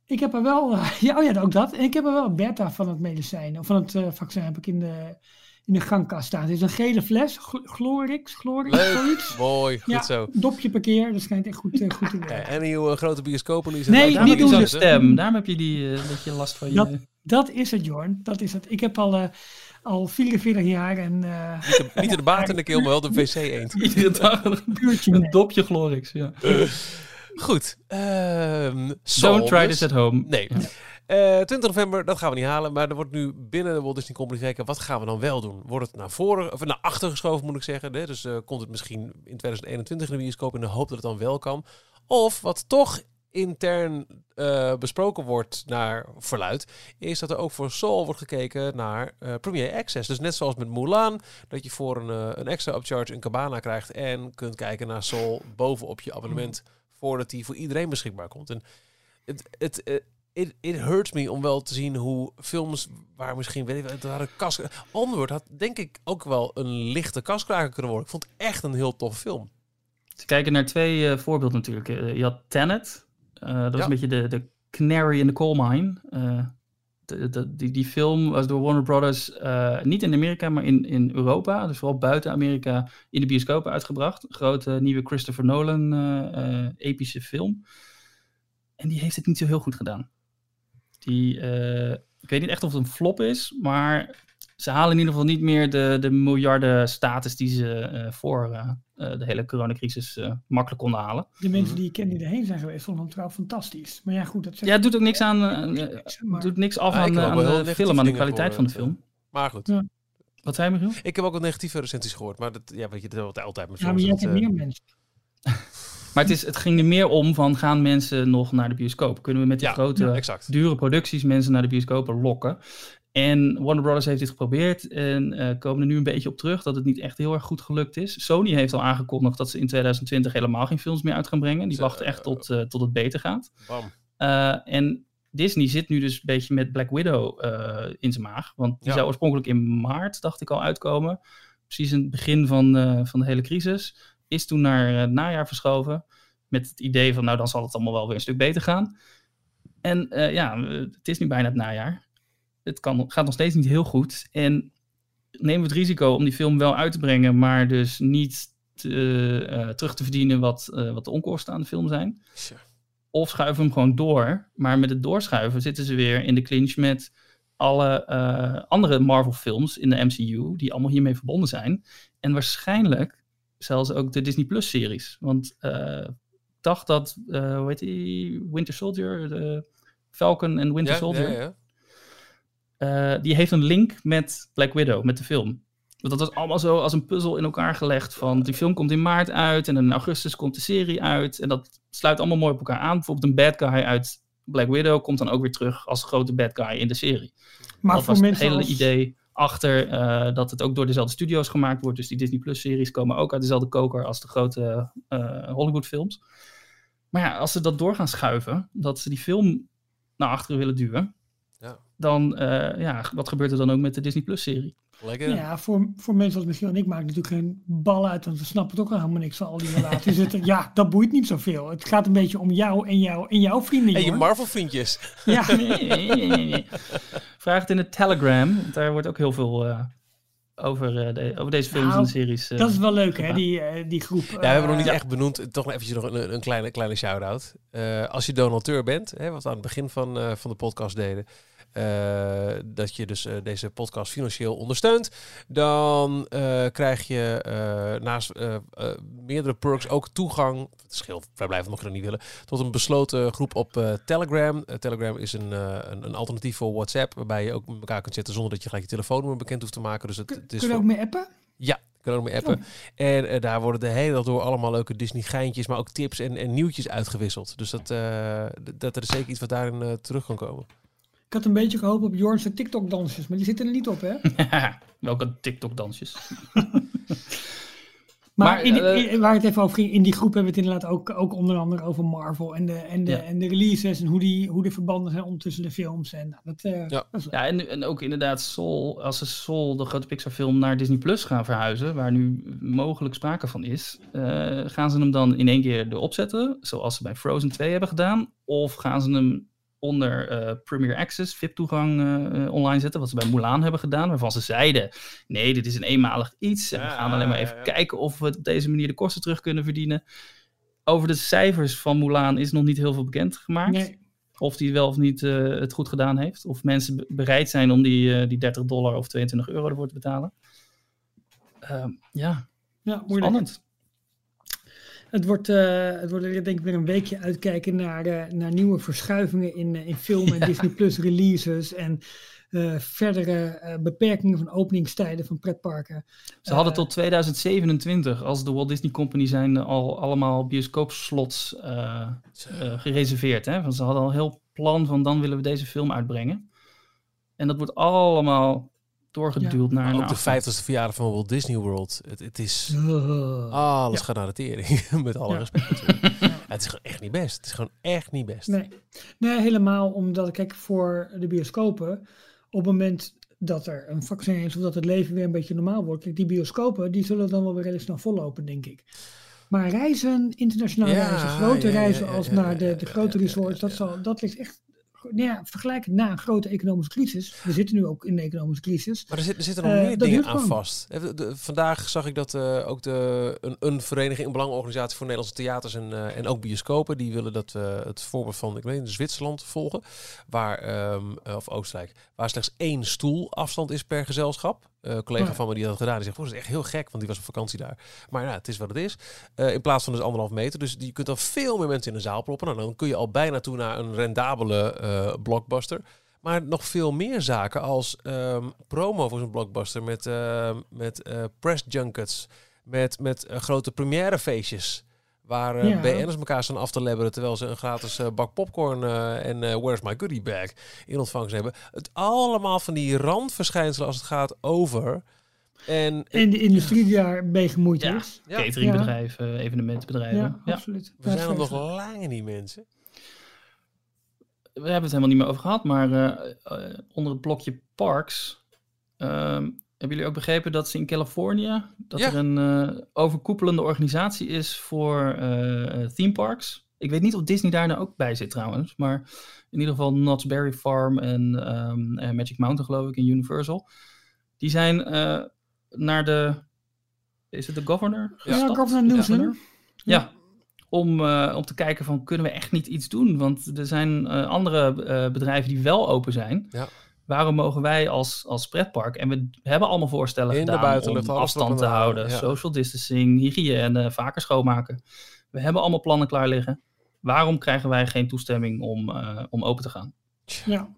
Ik heb er wel, ja, oh ja, ook dat. En ik heb er wel een beta van het medicijn, of van het eh, vaccin heb ik in de, in de gangkast staan. Het is een gele fles, Gl- Glorix, Glorix, Leuk, zoiets. mooi, goed Ja, zo. dopje per keer, dat schijnt echt goed, eh, goed te Ja, werken. en een nieuwe grote bioscoop release. Nee, niet je doen zo'n dus. stem. Daarom heb je die eh, beetje last van je... Dat- Dat is het, Jorn. Dat is het. Ik heb al, eh, al 44 jaar een eh Niet de, niet de baat in de keel, maar wel de wc-eend. Iedere dag een, buurtje een dopje Glorix. Ja. Goed. Soul Don't try dus. this at home. Nee. Eh, 20 november, dat gaan we niet halen. Maar er wordt nu binnen de Walt Disney Company gekeken, wat gaan we dan wel doen? Wordt het naar voren, of naar achter geschoven moet ik zeggen. Hè? Dus eh, komt het misschien in 2021 in de bioscoop in de hoop dat het dan wel kan. Of wat toch intern eh, besproken wordt naar verluid, is dat er ook voor Soul wordt gekeken naar Premier Access. Dus net zoals met Mulan, dat je voor een, een extra upcharge een cabana krijgt en kunt kijken naar Soul bovenop je abonnement voordat die voor iedereen beschikbaar komt. En het, het, eh, it, it hurts me om wel te zien hoe films waar misschien, weet ik wel, daar een kas... Onward had denk ik ook wel een lichte kaskraker kunnen worden. Ik vond het echt een heel tof film. Te kijken naar twee eh, voorbeelden natuurlijk. Eh, je had Tenet. Dat is Ja. een beetje de, de canary in the coal mine. De, die, die film was door Warner Brothers eh, niet in Amerika, maar in, in Europa. Dus vooral buiten Amerika in de bioscopen uitgebracht. Grote nieuwe Christopher Nolan eh, eh, epische film. En die heeft het niet zo heel goed gedaan. Die, ik weet niet echt of het een flop is, maar ze halen in ieder geval niet meer de, de miljarden status die ze eh, voor eh, eh, de hele coronacrisis eh, makkelijk konden halen. De mensen die ik ken die erheen zijn geweest, vonden hem trouwens fantastisch. Maar ja, goed, dat zegt Ja, het doet ook niks aan, maar- doet niks af aan, de film, aan de kwaliteit van de film. Maar goed, Ja. Wat zei je, Michiel? ik heb ook wel negatieve recensies gehoord. Maar dat, ja, weet je, dat is altijd met Ja, maar jij eh, meer mensen. Maar het, is, het ging er meer om van, gaan mensen nog naar de bioscoop? Kunnen we met die ja, grote, ja, dure producties mensen naar de bioscopen lokken? En Warner Brothers heeft dit geprobeerd en eh, komen er nu een beetje op terug dat het niet echt heel erg goed gelukt is. Sony heeft al aangekondigd dat ze in 2020 helemaal geen films meer uit gaan brengen. Die wachten echt tot, eh, tot het beter gaat. Bam. Eh, en Disney zit nu dus een beetje met Black Widow in zijn maag. Want die Ja. zou oorspronkelijk in maart, dacht ik al, uitkomen. Precies in het begin van, van de hele crisis. Is toen naar het najaar verschoven. Met het idee van, nou dan zal het allemaal wel weer een stuk beter gaan. En ja, het is nu bijna het najaar. Het kan, gaat nog steeds niet heel goed. En nemen we het risico om die film wel uit te brengen, maar dus niet te, eh, terug te verdienen wat, eh, wat de onkosten aan de film zijn. Of schuiven we hem gewoon door. Maar met het doorschuiven zitten ze weer in de clinch met alle eh, andere Marvel-films in de MCU, die allemaal hiermee verbonden zijn. En waarschijnlijk zelfs ook de Disney Plus-series. Want ik dacht dat, hoe heet die, Winter Soldier, de Falcon en Winter Ja, Soldier, ja, eh, die heeft een link met Black Widow, met de film. Want dat was allemaal zo als een puzzel in elkaar gelegd. Van die film komt in maart uit en in augustus komt de serie uit. En dat sluit allemaal mooi op elkaar aan. Bijvoorbeeld een bad guy uit Black Widow komt dan ook weer terug als grote bad guy in de serie. Maar dat voor was het hele als, idee achter eh, dat het ook door dezelfde studio's gemaakt wordt. Dus die Disney Plus series komen ook uit dezelfde koker als de grote eh, Hollywood films. Maar ja, als ze dat door gaan schuiven, dat ze die film naar achteren willen duwen. Dan, eh, ja, wat gebeurt er dan ook met de Disney Plus serie? Lekker. Ja, voor, voor mensen zoals Michiel en ik maakt natuurlijk geen bal uit, want we snappen toch helemaal niks van al die relaties. Het- ja, dat boeit niet zoveel. Het gaat een beetje om jou en, jou, en jouw vrienden, En je Jorn. Marvel vriendjes. Ja, Nee, nee, nee. Vraag het in de Telegram. want Daar wordt ook heel veel eh, over, eh, de- over deze films Nou, en series. eh, dat is wel leuk, hè, die, eh, die groep. Ja, we hebben nog niet Eh, echt benoemd. Toch nog eventjes nog een, een kleine, kleine shout-out. Eh, als je donateur bent, hè, wat we aan het begin van, eh, van de podcast deden. Eh, dat je dus eh, deze podcast financieel ondersteunt. Dan eh, krijg je naast meerdere perks ook toegang. Het scheelt, wij blijven mocht je dat niet willen. Tot een besloten groep op Telegram. Telegram is een, een, een alternatief voor WhatsApp. Waarbij je ook met elkaar kunt zitten zonder dat je gelijk je telefoonnummer bekend hoeft te maken. Dus het, het is Kun je ook mee appen? ja, kan ook mee appen. En daar worden de hele dag door allemaal leuke Disney geintjes, maar ook tips en, en nieuwtjes uitgewisseld. Dus dat, d- dat er zeker iets wat daarin terug kan komen. Ik had een beetje gehoopt op Jorn's TikTok-dansjes, maar die zitten er niet op, hè? Welke TikTok-dansjes. Maar, Maar, in, die- eh, in- waar het even over ging, in die groep hebben we het inderdaad ook, ook onder andere over Marvel en de, en de, Ja. en de releases en hoe, die, hoe de verbanden zijn om tussen de films. En nou, dat, eh, Ja. dat en, en ook inderdaad Soul, als ze Soul, de grote Pixar-film, naar Disney Plus gaan verhuizen, waar nu mogelijk sprake van is, eh, gaan ze hem dan in één keer erop zetten, zoals ze bij Frozen 2 hebben gedaan, of gaan ze hem onder eh, Premier Access, VIP-toegang eh, eh, online zetten, wat ze bij Mulan hebben gedaan, waarvan ze zeiden, nee, dit is een eenmalig iets, en we gaan alleen maar even kijken of we op deze manier de kosten terug kunnen verdienen. Over de cijfers van Mulan is nog niet heel veel bekend gemaakt Nee, of die wel of niet het goed gedaan heeft. Of mensen be- bereid zijn om die, die 30 dollar of 22 euro ervoor te betalen. Ehm, ja, ja, moeilijk. spannend. Het wordt, eh, het wordt denk ik weer een weekje uitkijken naar, eh, naar nieuwe verschuivingen in, eh, in film en Disney Plus releases en verdere beperkingen van openingstijden van pretparken. Ze hadden tot 2027, als de Walt Disney Company zijn, al allemaal bioscoopslots gereserveerd. Hè? Want ze hadden al een heel plan van dan willen we deze film uitbrengen. En dat wordt allemaal doorgeduwd naar een ook de 50ste verjaardag van Walt Disney World. Het, het is... Alles Ja. gaat naar de tering. Met alle Ja. respect. Ja, het is gewoon echt niet best. Het is gewoon echt niet best. Nee. nee, helemaal omdat, kijk, voor de bioscopen, op het moment dat er een vaccin is of dat het leven weer een beetje normaal wordt, kijk, die bioscopen, die zullen dan wel weer redelijk snel vollopen, denk ik. Maar reizen, internationale Ja, reizen, grote ja, ja, reizen ja, als ja, naar ja, de, ja, de ja, grote ja, resorts, ja, dat, zal, dat ligt echt, nou ja, vergelijkend na een grote economische crisis. We zitten nu ook in een economische crisis. Maar er, zit, er zitten nog Eh, meer dingen aan vast. Vandaag zag ik dat eh, ook de, een, een vereniging, een belangenorganisatie voor Nederlandse theaters en, eh, en ook bioscopen, die willen dat we het voorbeeld van, ik weet niet, Zwitserland volgen, waar, ehm, eh, of Oostenrijk, waar slechts één stoel afstand is per gezelschap. Eh, collega ja. van me die had het gedaan, die zegt, "Oh, dat is echt heel gek, want die was op vakantie daar. Maar ja, het is wat het is. Eh, in plaats van dus anderhalf meter. Dus je kunt dan veel meer mensen in een zaal proppen. Nou, dan kun je al bijna toe naar een rendabele eh, blockbuster. Maar nog veel meer zaken als ehm, promo voor zo'n blockbuster met, ehm, met press junkets, met, met grote premièrefeestjes. Waar eh, Ja. BN'ers elkaar staan af te lebberen terwijl ze een gratis eh, bak popcorn eh, en eh, Where's My Goodie Bag in ontvangst hebben. Het allemaal van die randverschijnselen als het gaat over. En En de industrie die daarmee gemoeid Ja. is. Ja. Cateringbedrijven, evenementenbedrijven. Ja, Ja, absoluut. we zijn er nog Vreselijk. lang niet, mensen. We hebben het helemaal niet meer over gehad, maar eh, eh, onder het blokje parks. ehm, hebben jullie ook begrepen dat ze in Californië, dat Ja. er een eh, overkoepelende organisatie is voor eh, eh, theme parks? Ik weet niet of Disney daar nou ook bij zit trouwens, maar in ieder geval Knott's Berry Farm en ehm, eh, Magic Mountain geloof ik in Universal. Die zijn eh, naar de, is het de governor? Ja, gestapt? Governor De Newsom. governor? Ja, om, eh, om te kijken van kunnen we echt niet iets doen? Want er zijn eh, andere eh, bedrijven die wel open zijn. Ja. Waarom mogen wij als, als pretpark, en we hebben allemaal voorstellen In de gedaan buitenlucht, om afstand te houden, ja. social distancing, hygiëne, vaker schoonmaken. We hebben allemaal plannen klaar liggen. Waarom krijgen wij geen toestemming om, eh, om open te gaan? Ja.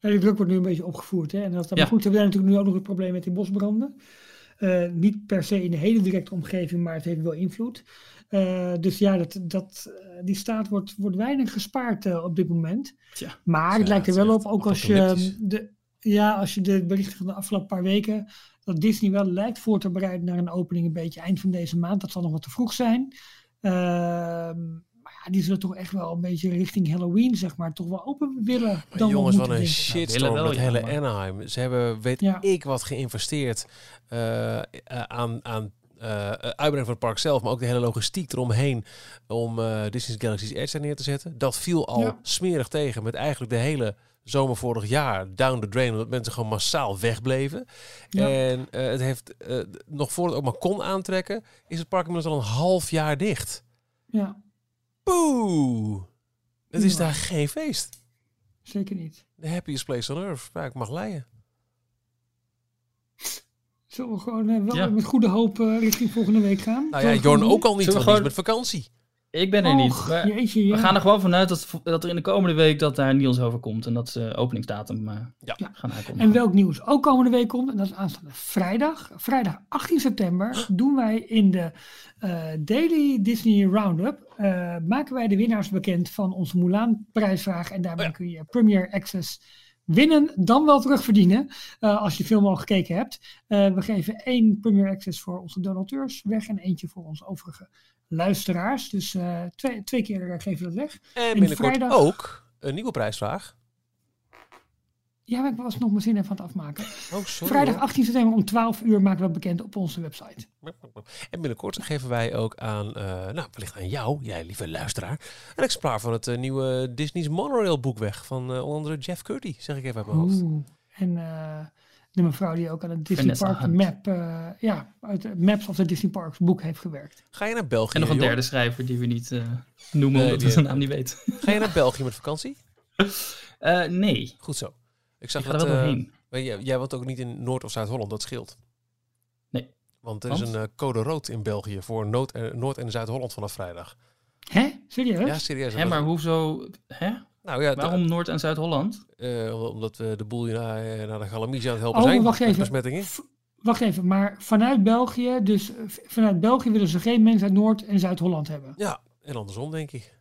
Ja, die druk wordt nu een beetje opgevoerd. Hè? En dat, Ja. Maar goed, we hebben natuurlijk nu ook nog het probleem met die bosbranden. Eh, niet per se in de hele directe omgeving, maar het heeft wel invloed. Eh, dus ja, dat, dat, eh, die staat wordt, wordt weinig gespaard eh, op dit moment. Tja. Maar Ja, het lijkt er wel op, ook als je, de, ja, als je de berichten van de afgelopen paar weken, dat Disney wel lijkt voor te bereiden naar een opening een beetje eind van deze maand. Dat zal nog wat te vroeg zijn. Ehm, maar ja, die zullen toch echt wel een beetje richting Halloween, zeg maar, toch wel open willen. Maar Dan jongens, wat een shitstorm met hele Anaheim. Ze hebben, weet Ja. ik wat, geïnvesteerd aan, aan eh, uitbreiding van het park zelf, maar ook de hele logistiek eromheen om eh, Disney's Galaxy's Edge neer te zetten. Dat viel al Ja. smerig tegen met eigenlijk de hele zomer vorig jaar down the drain, omdat mensen gewoon massaal wegbleven. Ja. En het heeft, nog voordat het ook maar kon aantrekken, is het park inmiddels al een half jaar dicht. Ja, Poeh! Het is Ja. daar geen feest. zeker niet. The happiest place on earth, waar ik mag leiden. Zullen we gewoon eh, wel Ja. met goede hoop eh, richting volgende week gaan? Nou ja, Jorn gewoon ook al niet, want is met vakantie. Ik ben er niet. Och, maar jeetje, ja. We gaan er gewoon vanuit dat, dat er in de komende week dat daar Niels over komt. En dat ze openingsdatum eh, Ja. Gaan aankomen. En welk nieuws ook komende week komt, en dat is aanstaande vrijdag. Vrijdag 18 september doen wij in de eh, Daily Disney Roundup. eh, maken wij de winnaars bekend van onze Mulan prijsvraag. En daarbij Oh ja. kun je Premier Access winnen, dan wel terugverdienen. eh, als je film al gekeken hebt. Eh, we geven één Premier Access voor onze donateurs weg en eentje voor onze overige luisteraars. Dus eh, twee, twee keer geven we dat weg. En binnenkort vrijdag- ook een nieuwe prijsvraag. Ja, maar ik was nog mijn zin even aan het afmaken. Oh, sorry. Vrijdag hoor. 18 september om 12 uur maken we dat bekend op onze website. En binnenkort geven wij ook aan, eh, nou, wellicht aan jou, jij lieve luisteraar, een exemplaar van het eh, nieuwe Disney's Monorail boek weg. Van eh, onder andere Jeff Curdy, zeg ik even uit mijn hoofd. Oeh. En eh, de mevrouw die ook aan het Disney Vanessa Park Hunt. Map, eh, ja, uit de Maps of the Disney Parks boek heeft gewerkt. Ga je naar België? En nog een joh? derde schrijver die we niet eh, noemen, Nee, omdat die- we zijn naam niet weten. Ga je naar België met vakantie? Eh, nee, Goed zo. Ik ik zag er dat, wel maar jij, jij woont ook niet in Noord- of Zuid-Holland, dat scheelt. Nee. Want er is een eh, code rood in België voor Noord- eh, Noord- en Zuid-Holland vanaf vrijdag. Hè? Serieus? Ja, serieus. Hè, maar hoezo? Hè? Nou ja, Waarom Noord- en Zuid-Holland? eh, omdat we de boel naar, naar de Galamise aan het helpen Oh, zijn. wacht even. Wacht even, maar vanuit België, dus vanuit België willen ze geen mensen uit Noord- en Zuid-Holland hebben. Ja, en andersom denk ik.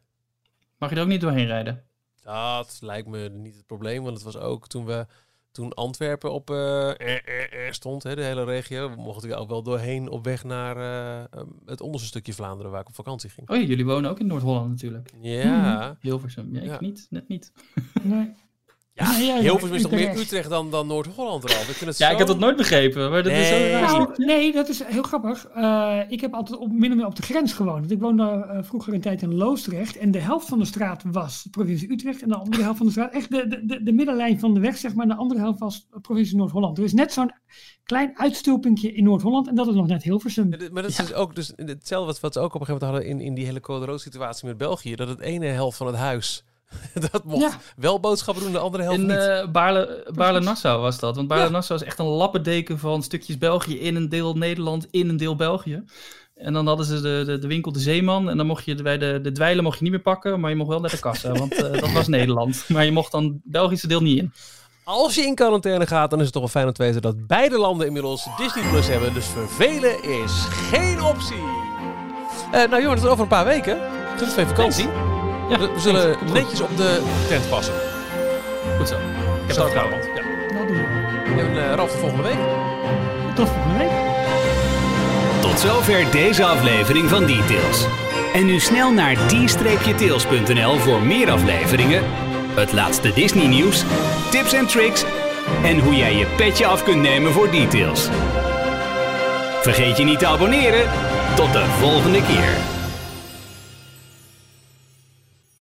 Mag je er ook niet doorheen rijden? Dat lijkt me niet het probleem, want het was ook toen we toen Antwerpen op eh, eh, eh, eh, stond, hè, de hele regio. We mochten er ook wel doorheen op weg naar eh, het onderste stukje Vlaanderen waar ik op vakantie ging. Oh ja, jullie wonen ook in Noord-Holland natuurlijk. Ja, Hilversum. Ja, ik Ja. niet. Net niet. Nee. Ja. Nee, ja, ja, Hilversum is toch meer Utrecht. Dan, dan Noord-Holland? Ik vind het Ja, zo... ik heb dat nooit begrepen. Maar dat is zo Nee. raar. Nou, nee, dat is heel grappig. Eh, ik heb altijd op, min of meer op de grens gewoond. Want ik woonde eh, vroeger een tijd in Loosdrecht. En de helft van de straat was provincie Utrecht. En de andere helft van de straat, echt de, de, de, de middenlijn van de weg, zeg maar. En de andere helft was provincie Noord-Holland. Er is net zo'n klein uitstulpingje in Noord-Holland. En dat is nog net Hilversum. Maar dat is dus ook dus hetzelfde wat, wat ze ook op een gegeven moment hadden in, in die hele code rood situatie met België. Dat het ene helft van het huis, dat mocht Ja. wel boodschappen doen, de andere helft In niet. Baarle, Baarle-Nassau was dat. Want Ja. Baarle-Nassau is echt een lappendeken van stukjes België in een deel Nederland, in een deel België. En dan hadden ze de, de, de winkel De Zeeman. En dan mocht je bij de, de dweilen mocht je niet meer pakken, maar je mocht wel naar de kassa. Want eh, dat was Nederland. Maar je mocht dan het Belgische deel niet in. Als je in quarantaine gaat, dan is het toch wel fijn om te weten dat beide landen inmiddels Disney Plus hebben. Dus vervelen is geen optie. Eh nou jongens, over een paar weken. Toen is het weer vakantie. Ja, we, we zullen goed. netjes op de tent passen. Goed zo. Ik heb het Startavond. vertrouwen. Ja. Dat doen we. En uh, Ralf, de volgende week. Tot volgende week. Tot zover deze aflevering van Details. En nu snel naar d-tails.nl voor meer afleveringen, het laatste Disney nieuws, tips en tricks en hoe jij je petje af kunt nemen voor Details. Vergeet je niet te abonneren. Tot de volgende keer.